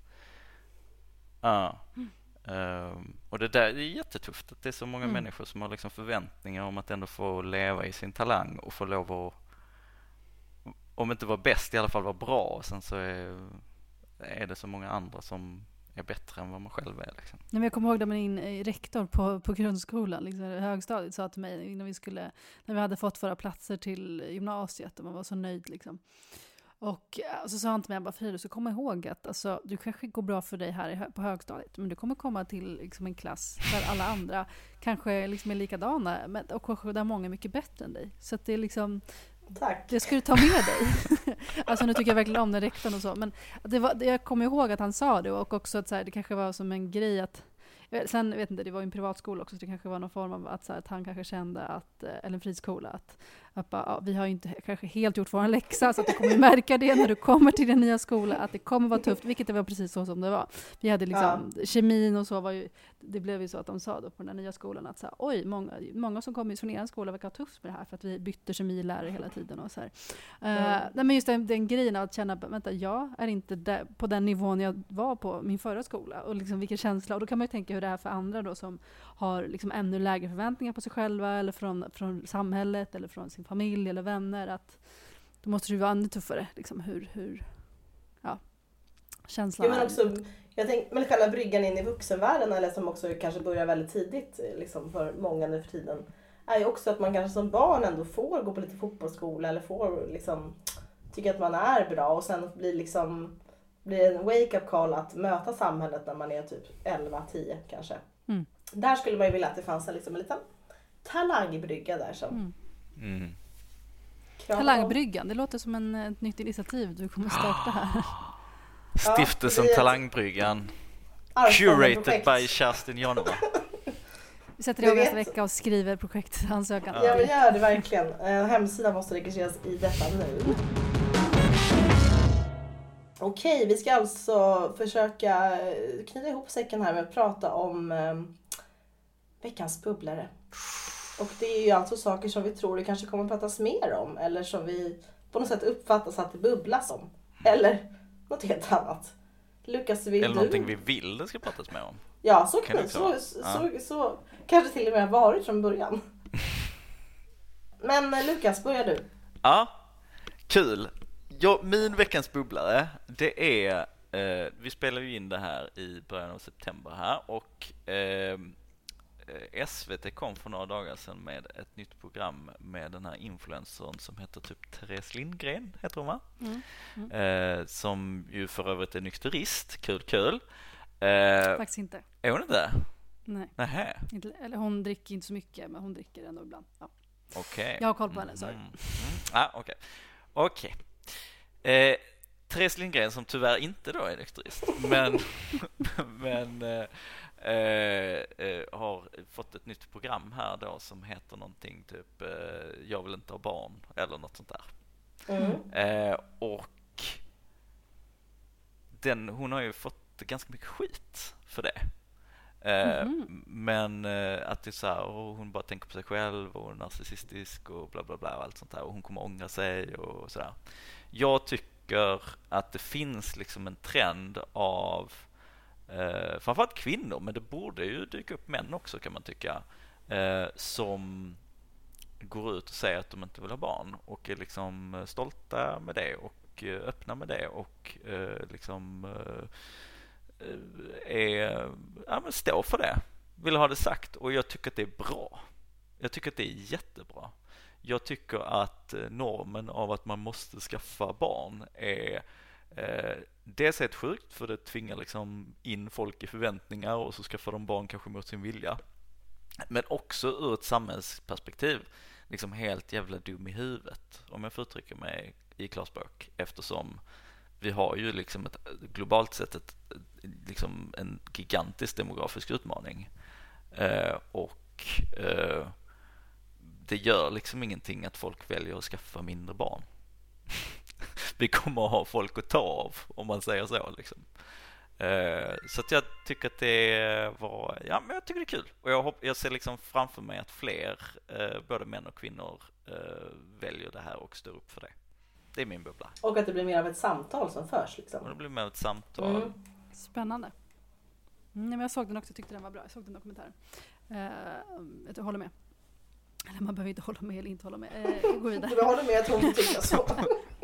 Ja. Mm. Um, och det där är jättetufft att det är så många mm. människor som har liksom förväntningar om att ändå få leva i sin talang och få lov att om inte vara bäst i alla fall vara bra och sen så är, är det så många andra som är bättre än vad man själv är. Liksom. Nej, men jag kommer ihåg när min eh, rektor på, på grundskolan, liksom, högstadiet, sa till mig innan vi skulle, när vi hade fått våra platser till gymnasiet och man var så nöjd liksom. Och eh, så sa han till mig, bara, Frida, så kom ihåg att alltså, du kanske går bra för dig här på högstadiet, men du kommer komma till liksom, en klass där alla andra kanske liksom är likadana, men, och kanske där många är mycket bättre än dig. Så det är liksom, Tack. Det ska du ta med dig. alltså nu tycker jag verkligen om den rektorn och så. Men det var, jag kommer ihåg att han sa det och också att så här, det kanske var som en grej att sen vet inte, det var ju en privatskola också, så det kanske var någon form av att, så här, att han kanske kände att, eh, eller en friskola, att, att bara, ja, vi har ju inte kanske helt gjort vår läxa, så att du kommer märka det när du kommer till din nya skola, att det kommer vara tufft, vilket det var precis så som det var. Vi hade liksom, ja. kemin och så var ju, det blev ju så att de sa då på den nya skolan att så här, oj, många, många som kommer från er skola verkar ha tufft med det här, för att vi bytte kemilärare hela tiden och så här. Uh, nej, men just den, den grejen att känna, vänta, jag är inte där, på den nivån jag var på min förra skola, och liksom vilken känsla, och då kan man ju tänka hur det är för andra då som har liksom ännu lägre förväntningar på sig själva eller från, från samhället eller från sin familj eller vänner. Att då måste det vara ännu tuffare. Liksom, hur, hur, ja, känslan ja, men också, jag tänker, men själva bryggan in i vuxenvärlden, eller som också kanske börjar väldigt tidigt liksom, för många nu för tiden, är ju också att man kanske som barn ändå får gå på lite fotbollsskola eller får liksom tycka att man är bra och sen blir liksom blir en wake-up call att möta samhället när man är typ 11-10 kanske. Där skulle man ju vilja att det fanns en, liksom, en liten talangbrygga där som mm. Mm. Talangbryggan, det låter som en, ett nytt initiativ du kommer starta här. Stiftelsen ja, Talangbryggan. Curated by Kerstin Janova. Vi sätter igång nästa vecka och skriver projektansökan. Ja, men gör det verkligen. Eh, hemsidan måste registreras i detta nu. Okej, vi ska alltså försöka knyta ihop säcken här med att prata om eh, veckans bubblare. Och det är ju alltså saker som vi tror det kanske kommer att pratas mer om eller som vi på något sätt uppfattas att det bubblas om. Eller något helt annat. Lukas, vill Eller du? någonting vi vill det ska pratas mer om. Ja, så kan, det så, så, ja. så, så, kanske till och med varit från början. Men eh, Lukas, börjar du. Ja, kul. Ja, min veckans bubblare, det är, eh, vi spelar ju in det här i början av september här och eh, SVT kom för några dagar sedan med ett nytt program med den här influencern som heter typ Therese Lindgren, heter hon va? Mm. Mm. Eh, som ju för övrigt är nykterist, kul kul. Eh, Faktiskt inte. Är hon inte? Nej. Nähä. Inte, eller hon dricker inte så mycket, men hon dricker ändå ibland. Ja. Okej. Okay. Jag har koll på henne, sorry. Mm. mm. Ah, okej. Okay. Okej. Okay. Eh, Therese Lindgren som tyvärr inte då är nykterist, men, men eh, eh, eh, har fått ett nytt program här då som heter någonting typ eh, Jag vill inte ha barn eller något sånt där. Mm. Eh, och den, hon har ju fått ganska mycket skit för det. Mm. Men att det är så här, hon bara tänker på sig själv och är narcissistisk och bla bla bla och allt sånt där och hon kommer ångra sig och sådär jag tycker att det finns liksom en trend av eh, framförallt kvinnor, men det borde ju dyka upp män också kan man tycka, eh, som går ut och säger att de inte vill ha barn och är liksom eh, stolta med det och eh, öppna med det och eh, liksom eh, eh, är, ja, men står för det, vill ha det sagt och jag tycker att det är bra. Jag tycker att det är jättebra jag tycker att normen av att man måste skaffa barn är eh, dels helt sjukt för det tvingar liksom in folk i förväntningar och så skaffar de barn kanske mot sin vilja. Men också ur ett samhällsperspektiv liksom helt jävla dum i huvudet om jag får uttrycka mig i klarspråk eftersom vi har ju liksom ett, globalt sett ett, liksom en gigantisk demografisk utmaning eh, och eh, det gör liksom ingenting att folk väljer att skaffa mindre barn vi kommer att ha folk att ta av om man säger så liksom. Eh, så att jag tycker att det var, ja men jag tycker det är kul och jag, hopp, jag ser liksom framför mig att fler, eh, både män och kvinnor, eh, väljer det här och står upp för det. Det är min bubbla. Och att det blir mer av ett samtal som förs liksom. Och det blir mer ett samtal. Mm. Spännande. Mm, men jag såg den också, tyckte den var bra. Jag såg den dokumentären. Uh, jag håller med. Eller man behöver inte hålla med eller inte hålla med. Uh, jag går vidare. Du håller med att hon tycker så.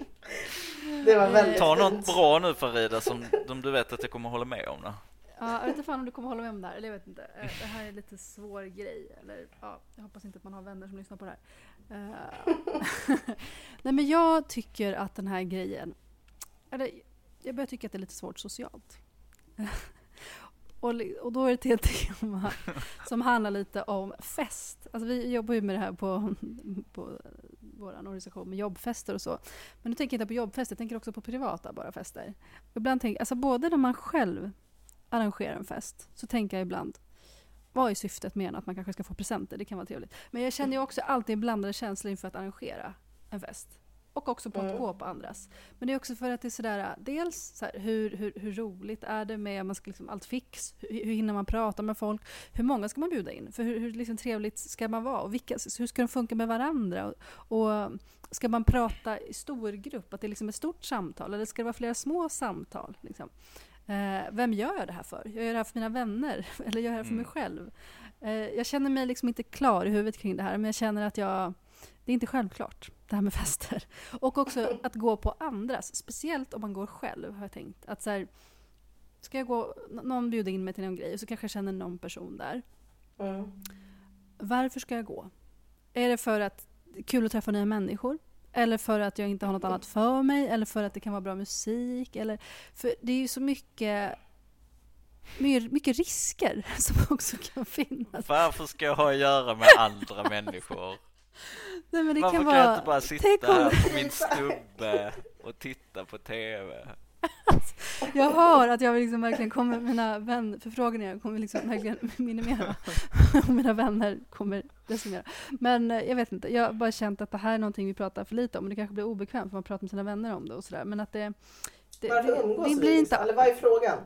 Det var väldigt Ta något fint. bra nu Farida som, som du vet att jag kommer hålla med om. Då. Ja, jag vet inte fan om du kommer hålla med om det här. Eller jag vet inte. Eh, Det här är en lite svår grej. Eller, ja, jag hoppas inte att man har vänner som lyssnar på det här. Eh, Nej men jag tycker att den här grejen. Eller jag börjar tycka att det är lite svårt socialt. Och, och då är det ett helt tema som handlar lite om fest. Alltså vi jobbar ju med det här på, på vår organisation med jobbfester och så. Men nu tänker jag inte på jobbfester, jag tänker också på privata bara fester. Ibland tänker, alltså både när man själv arrangerar en fest så tänker jag ibland vad är syftet med att man kanske ska få presenter? Det kan vara trevligt. Men jag känner ju också alltid blandade känslor inför att arrangera en fest. Och också på att Mm. gå på andras. Men det är också för att det är sådär, dels så här, hur, hur, hur roligt är det med, man ska liksom allt fix, hur, hur hinner man prata med folk, hur många ska man bjuda in? För hur, hur liksom trevligt ska man vara? Och vilka, hur ska de funka med varandra? Och, och ska man prata i stor grupp, att det är liksom ett stort samtal, eller ska det vara flera små samtal? Liksom? Eh, vem gör jag det här för? Jag gör det här för mina vänner, eller gör jag det här för mig Mm. själv? Eh, jag känner mig liksom inte klar i huvudet kring det här, men jag känner att jag det är inte självklart, det här med fester. Och också att gå på andras, speciellt om man går själv, har jag tänkt. Att så här, ska jag gå, någon bjuder in mig till någon grej och så kanske jag känner någon person där. Mm. Varför ska jag gå? Är det för att det är kul att träffa nya människor? Eller för att jag inte har något annat för mig? Eller för att det kan vara bra musik? Eller, för det är ju så mycket, mycket, mycket risker som också kan finnas. Varför ska jag ha att göra med andra människor? Nej, men det Varför kan kan, vara, jag inte bara sitta här på min stubbe och titta på TV? Jag hör att jag liksom verkligen kommer, mina vänförfrågningar kommer liksom verkligen minimera. Och mina vänner kommer decimera. Men eh, jag vet inte, jag har bara känt att det här är någonting vi pratar för lite om. Och det kanske blir obekvämt för man pratar med sina vänner om det och sådär. Men att det... det Varför umgås det blir inte, Eller vad är frågan?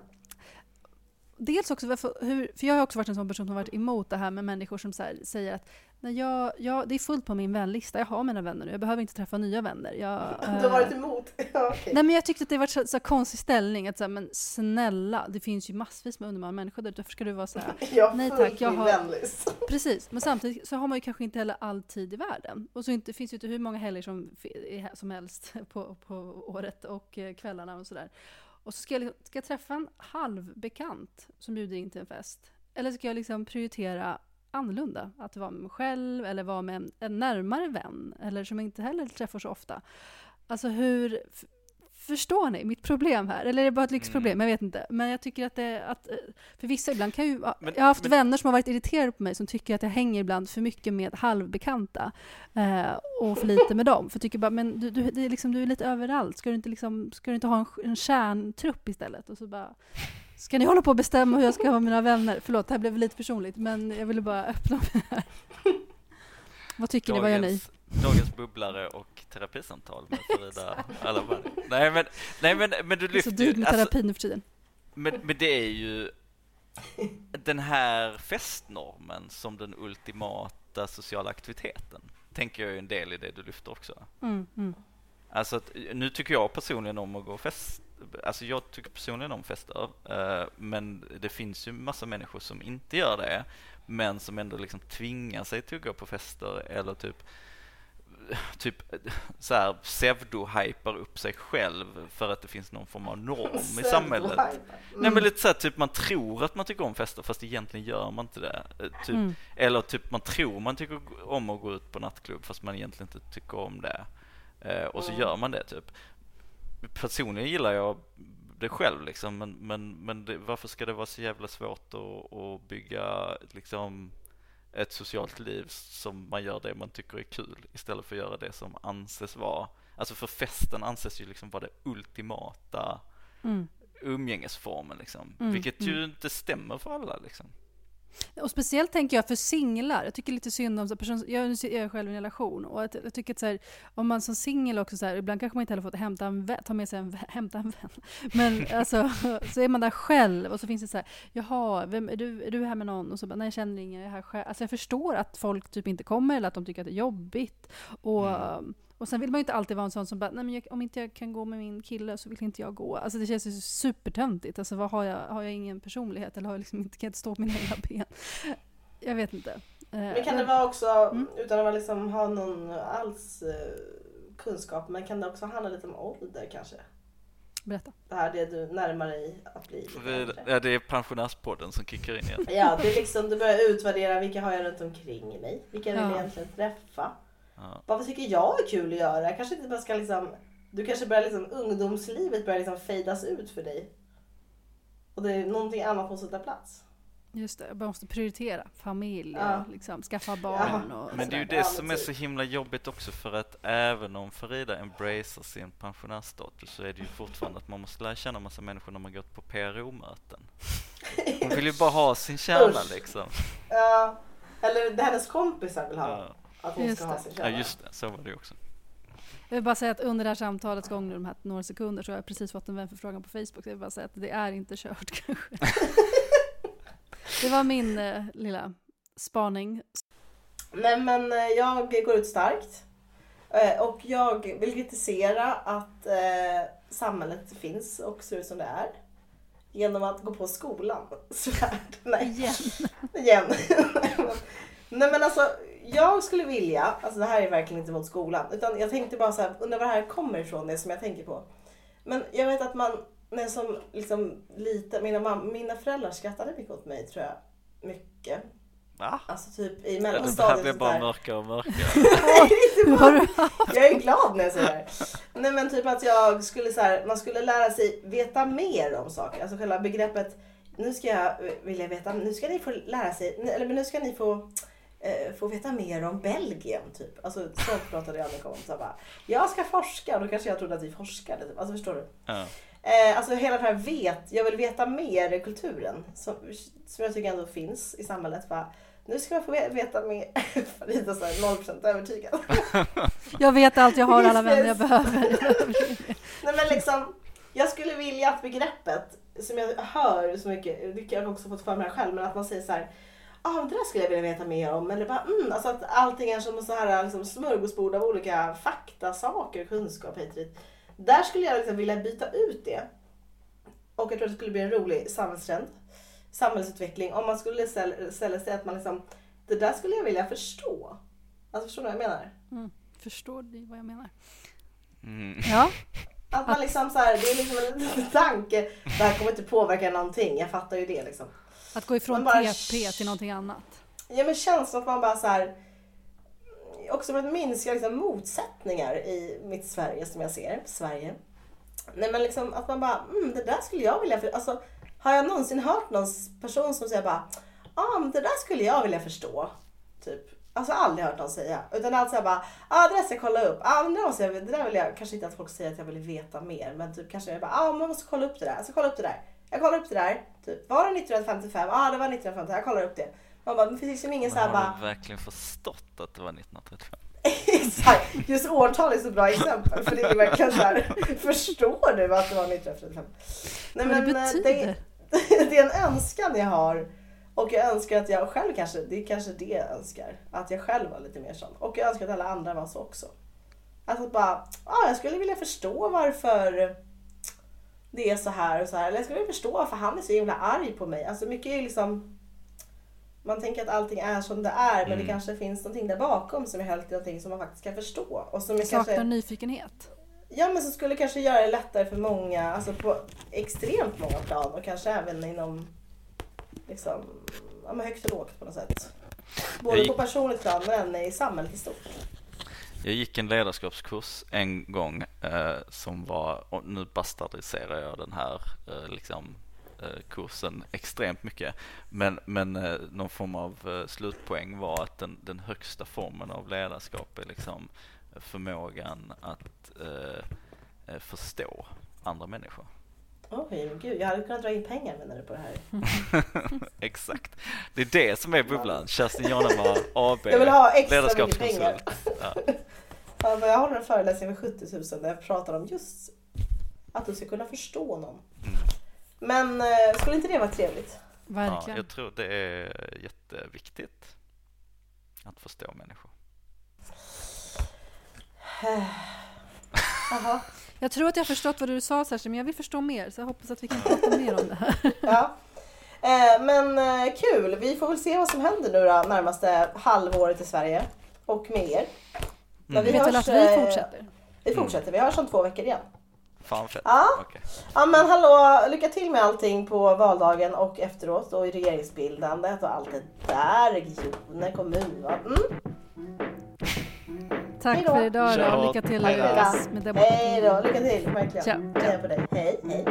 dels också varför, hur, för jag har också varit en sån person som har varit emot det här med människor som så här, säger att Nej, jag, jag, det är fullt på min vänlista, jag har mina vänner nu, jag behöver inte träffa nya vänner. Jag, Du har eh, varit emot? Ja, okej. Nej men jag tyckte att det var så, så konstig ställning, att så här, men snälla, det finns ju massvis med underbara människor där varför ska du vara så här? Jag nej, tack, jag har- vänlist. Precis, men samtidigt så har man ju kanske inte heller all tid i världen. Och så inte, finns ju inte hur många helger som, som helst på, på året och eh, kvällarna och sådär. Och så ska jag, liksom- ska jag träffa en halvbekant som bjuder in till en fest? Eller ska jag liksom prioritera annorlunda? Att vara med mig själv eller vara med en, en närmare vän? Eller som jag inte heller träffar så ofta. Alltså hur... Förstår ni mitt problem här? Eller är det bara ett lyxproblem? Jag vet inte. Men jag tycker att det... Att, eh, för vissa ibland kan ju... Men- jag har haft men- vänner som har varit irriterade på mig som tycker att jag hänger ibland för mycket med halvbekanta. Eh, och för lite med dem. För tycker bara, men du, du, är liksom, du är lite överallt. Ska du inte, liksom, ska du inte ha en, en kärntrupp istället? Och så bara... Ska ni hålla på och bestämma hur jag ska ha mina vänner? Förlåt, det här blev lite personligt, men jag ville bara öppna det här. Vad tycker ni? Vad gör ni? Dagens, dagens bubblare och terapisamtal med Frida Alabani. Nej men, nej men, men du Jag är så lyfter dyrt med alltså, terapi nu för tiden. men, men det är ju den här festnormen som den ultimata sociala aktiviteten. Tänker jag är en del i det du lyfter också. Mm, mm. Alltså att, nu tycker jag personligen om att gå fest. Alltså jag tycker personligen om fester. eh, men det finns ju massa människor som inte gör det. Men som ändå liksom tvingar sig till att gå på fester eller typ typ så här pseudo-hypar upp sig själv för att det finns någon form av norm i samhället. Mm. Nej men lite så här, typ man tror att man tycker om fester fast egentligen gör man inte det. Eh, Typ, Mm. Eller typ man tror man tycker om att gå ut på nattklubb fast man egentligen inte tycker om det. Eh, och så Mm. gör man det typ. Personligen gillar jag det själv liksom men, men, men det, varför ska det vara så jävla svårt att, att bygga liksom ett socialt liv som man gör det man tycker är kul istället för att göra det som anses vara Alltså för festen anses ju liksom vara det ultimata Mm. umgängesformen liksom. Mm, Vilket ju mm. inte stämmer för alla liksom. Och speciellt tänker jag för singlar. Jag tycker lite synd om så person, jag är själv i en relation och att, jag tycker att så här, om man som singel också så här, ibland kanske man inte heller fått hämta en vän, ta med sig en, hämta en vän. Men alltså, så är man där själv och så finns det så här, jaha, vem, är, du, är du här med någon? Och så bara, nej jag känner ingen, jag är här själv. Alltså jag förstår att folk typ inte kommer eller att de tycker att det är jobbigt. Och, mm. Och sen vill man ju inte alltid vara en sån som bara, nej men jag, om inte jag kan gå med min kille så vill inte jag gå. Alltså det känns ju supertöntigt. Alltså vad har jag, har jag ingen personlighet eller har jag liksom inte, kan jag inte stå på mina egna ben? Jag vet inte. Eh, men kan det vara också, mm. utan att liksom ha någon alls eh, kunskap, men kan det också handla lite om ålder kanske? Berätta. Det här det du närmar dig att bli vi, Ja, det är pensionärspodden som kickar in igen. ja, det är liksom, du börjar utvärdera vilka har jag runt omkring mig? Vilka vill jag egentligen träffa? Ja. Vad tycker jag är kul att göra? Kanske inte bara ska liksom, du kanske börjar liksom, ungdomslivet börjar liksom fejdas ut för dig. Och det är någonting annat måste ta plats. Just det, jag måste prioritera familj och ja. liksom, skaffa barn. Ja. Och men det är ju det som är så himla jobbigt också för att även om Farida embracear sin pensionärsstatus så är det ju fortfarande att man måste lära känna massa människor när man gått på PRO-möten. Hon vill ju bara ha sin kärna liksom. Ja, eller det hennes kompisar vill ha. Ja. Att hon just ska det. ha sin Ja, just det. Så var det också. Jag vill bara säga att under det här samtalets gång, nu de här några sekunder, så har jag precis fått en vänförfrågan på Facebook. Så jag vill bara säga att det är inte kört kanske. det var min eh, lilla spaning. Nej men eh, jag går ut starkt. Eh, och jag vill kritisera att eh, samhället finns och ser ut som det är. Genom att gå på skolan. Svärd. Nej. Igen. Igen. Nej men alltså jag skulle vilja, alltså det här är verkligen inte mot skolan, utan jag tänkte bara så här, undrar var det här kommer ifrån, det som jag tänker på. Men jag vet att man, när som liksom lite, mina, mam, mina föräldrar skrattade mycket åt mig tror jag. Mycket. Va? Alltså typ i mellanstadiet. Det här blir bara mörkare och mörkare. jag är glad när jag säger det Nej men typ att jag skulle så här, man skulle lära sig veta mer om saker. Alltså själva begreppet, nu ska jag vilja veta, nu ska ni få lära sig, eller nu ska ni få eh, få veta mer om Belgien. Typ. Alltså, så pratade jag med om. Så bara, jag ska forska och då kanske jag trodde att vi forskade. Typ. Alltså förstår du? Ja. Eh, alltså hela det här vet, jag vill veta mer kulturen som, som jag tycker ändå finns i samhället. Bara, nu ska jag få veta mer. Farida så 0% övertygad. jag vet allt, jag har alla vänner jag behöver. Nej men liksom, jag skulle vilja att begreppet som jag hör så mycket, det har jag också fått för mig själv, men att man säger så här ah, det där skulle jag vilja veta mer om. Eller bara, mm, alltså att allting är som så här liksom smörgåsbord av olika faktasaker, kunskap hit och dit. Där skulle jag liksom vilja byta ut det. Och jag tror att det skulle bli en rolig samhällstrend, samhällsutveckling om man skulle ställa sig att man liksom, det där skulle jag vilja förstå. Alltså förstår du vad jag menar? Mm. Förstår du vad jag menar? Mm. Ja. Att man liksom så här, det är liksom en tanke, det här kommer inte påverka någonting, jag fattar ju det liksom. Att gå ifrån bara, TP till någonting annat? Ja men känslan att man bara så här, också för att minska liksom motsättningar i mitt Sverige som jag ser, Sverige. Nej men liksom att man bara, mm, det där skulle jag vilja, för, alltså har jag någonsin hört någon person som säger bara, ja ah, men det där skulle jag vilja förstå. Typ. Alltså aldrig hört någon säga. Utan allt såhär bara, ah, det där ska jag kolla upp. Ah, det, måste jag, det där vill jag, kanske inte att folk säger att jag vill veta mer. Men typ kanske jag bara, ah, man måste kolla upp det där. Jag ska kolla upp det där. Jag kollar upp det där. Typ, var det 1955? Ja, ah, det var 1955. Jag kollar upp det. Man bara, det finns liksom ingen såhär bara... Har du verkligen förstått att det var 1935? Exakt! Just årtal är så bra exempel. För det är verkligen såhär, förstår du att det var 1935? Nej, men, det betyder? Det, det är en önskan jag har. Och jag önskar att jag själv kanske, det är kanske det jag önskar. Att jag själv var lite mer sån. Och jag önskar att alla andra var så också. Alltså att bara, ah, jag skulle vilja förstå varför det är så här och så här. Eller jag skulle förstå varför han är så himla arg på mig. Alltså mycket är liksom man tänker att allting är som det är men mm. det kanske finns någonting där bakom som är helt någonting som man faktiskt kan förstå. Och som Saknar kanske, nyfikenhet? Ja men som skulle kanske göra det lättare för många, alltså på extremt många plan och kanske även inom liksom, ja, men högt och lågt på något sätt. Både på personligt plan men i samhället i stort. Jag gick en ledarskapskurs en gång eh, som var, och nu bastardiserar jag den här eh, liksom, eh, kursen extremt mycket. Men, men eh, någon form av eh, slutpoäng var att den, den högsta formen av ledarskap är liksom eh, förmågan att eh, eh, förstå andra människor. Oj, gud, jag hade kunnat dra in pengar menar du på det här? Exakt. Det är det som är bubblan. Kerstin Jannemar AB. Jag vill ha extra mycket ledarskapskonsult. Ja. Ja, jag håller en föreläsning för 70 000 där jag pratar om just att du ska kunna förstå någon. Mm. Men eh, skulle inte det vara trevligt? Ja, Verkligen. jag tror det är jätteviktigt att förstå människor. Jaha. Jag tror att jag har förstått vad du sa Särskilt, men jag vill förstå mer. Så jag hoppas att vi kan prata mer om det här. Ja. Eh, men eh, kul, vi får väl se vad som händer nu då närmaste halvåret i Sverige. Och med er. Men Vet väl att vi eh, fortsätter? Vi fortsätter, vi hörs om två veckor igen. Fan fett. Ja. Okej. Ja men hallå, lycka till med allting på valdagen och efteråt och i regeringsbildandet och allt det där. Regioner, kommun. Mm. Tack Hej då. för idag då. Lycka till med Hej då, demokratin. lycka till verkligen. Ciao, ciao. Hej, hej.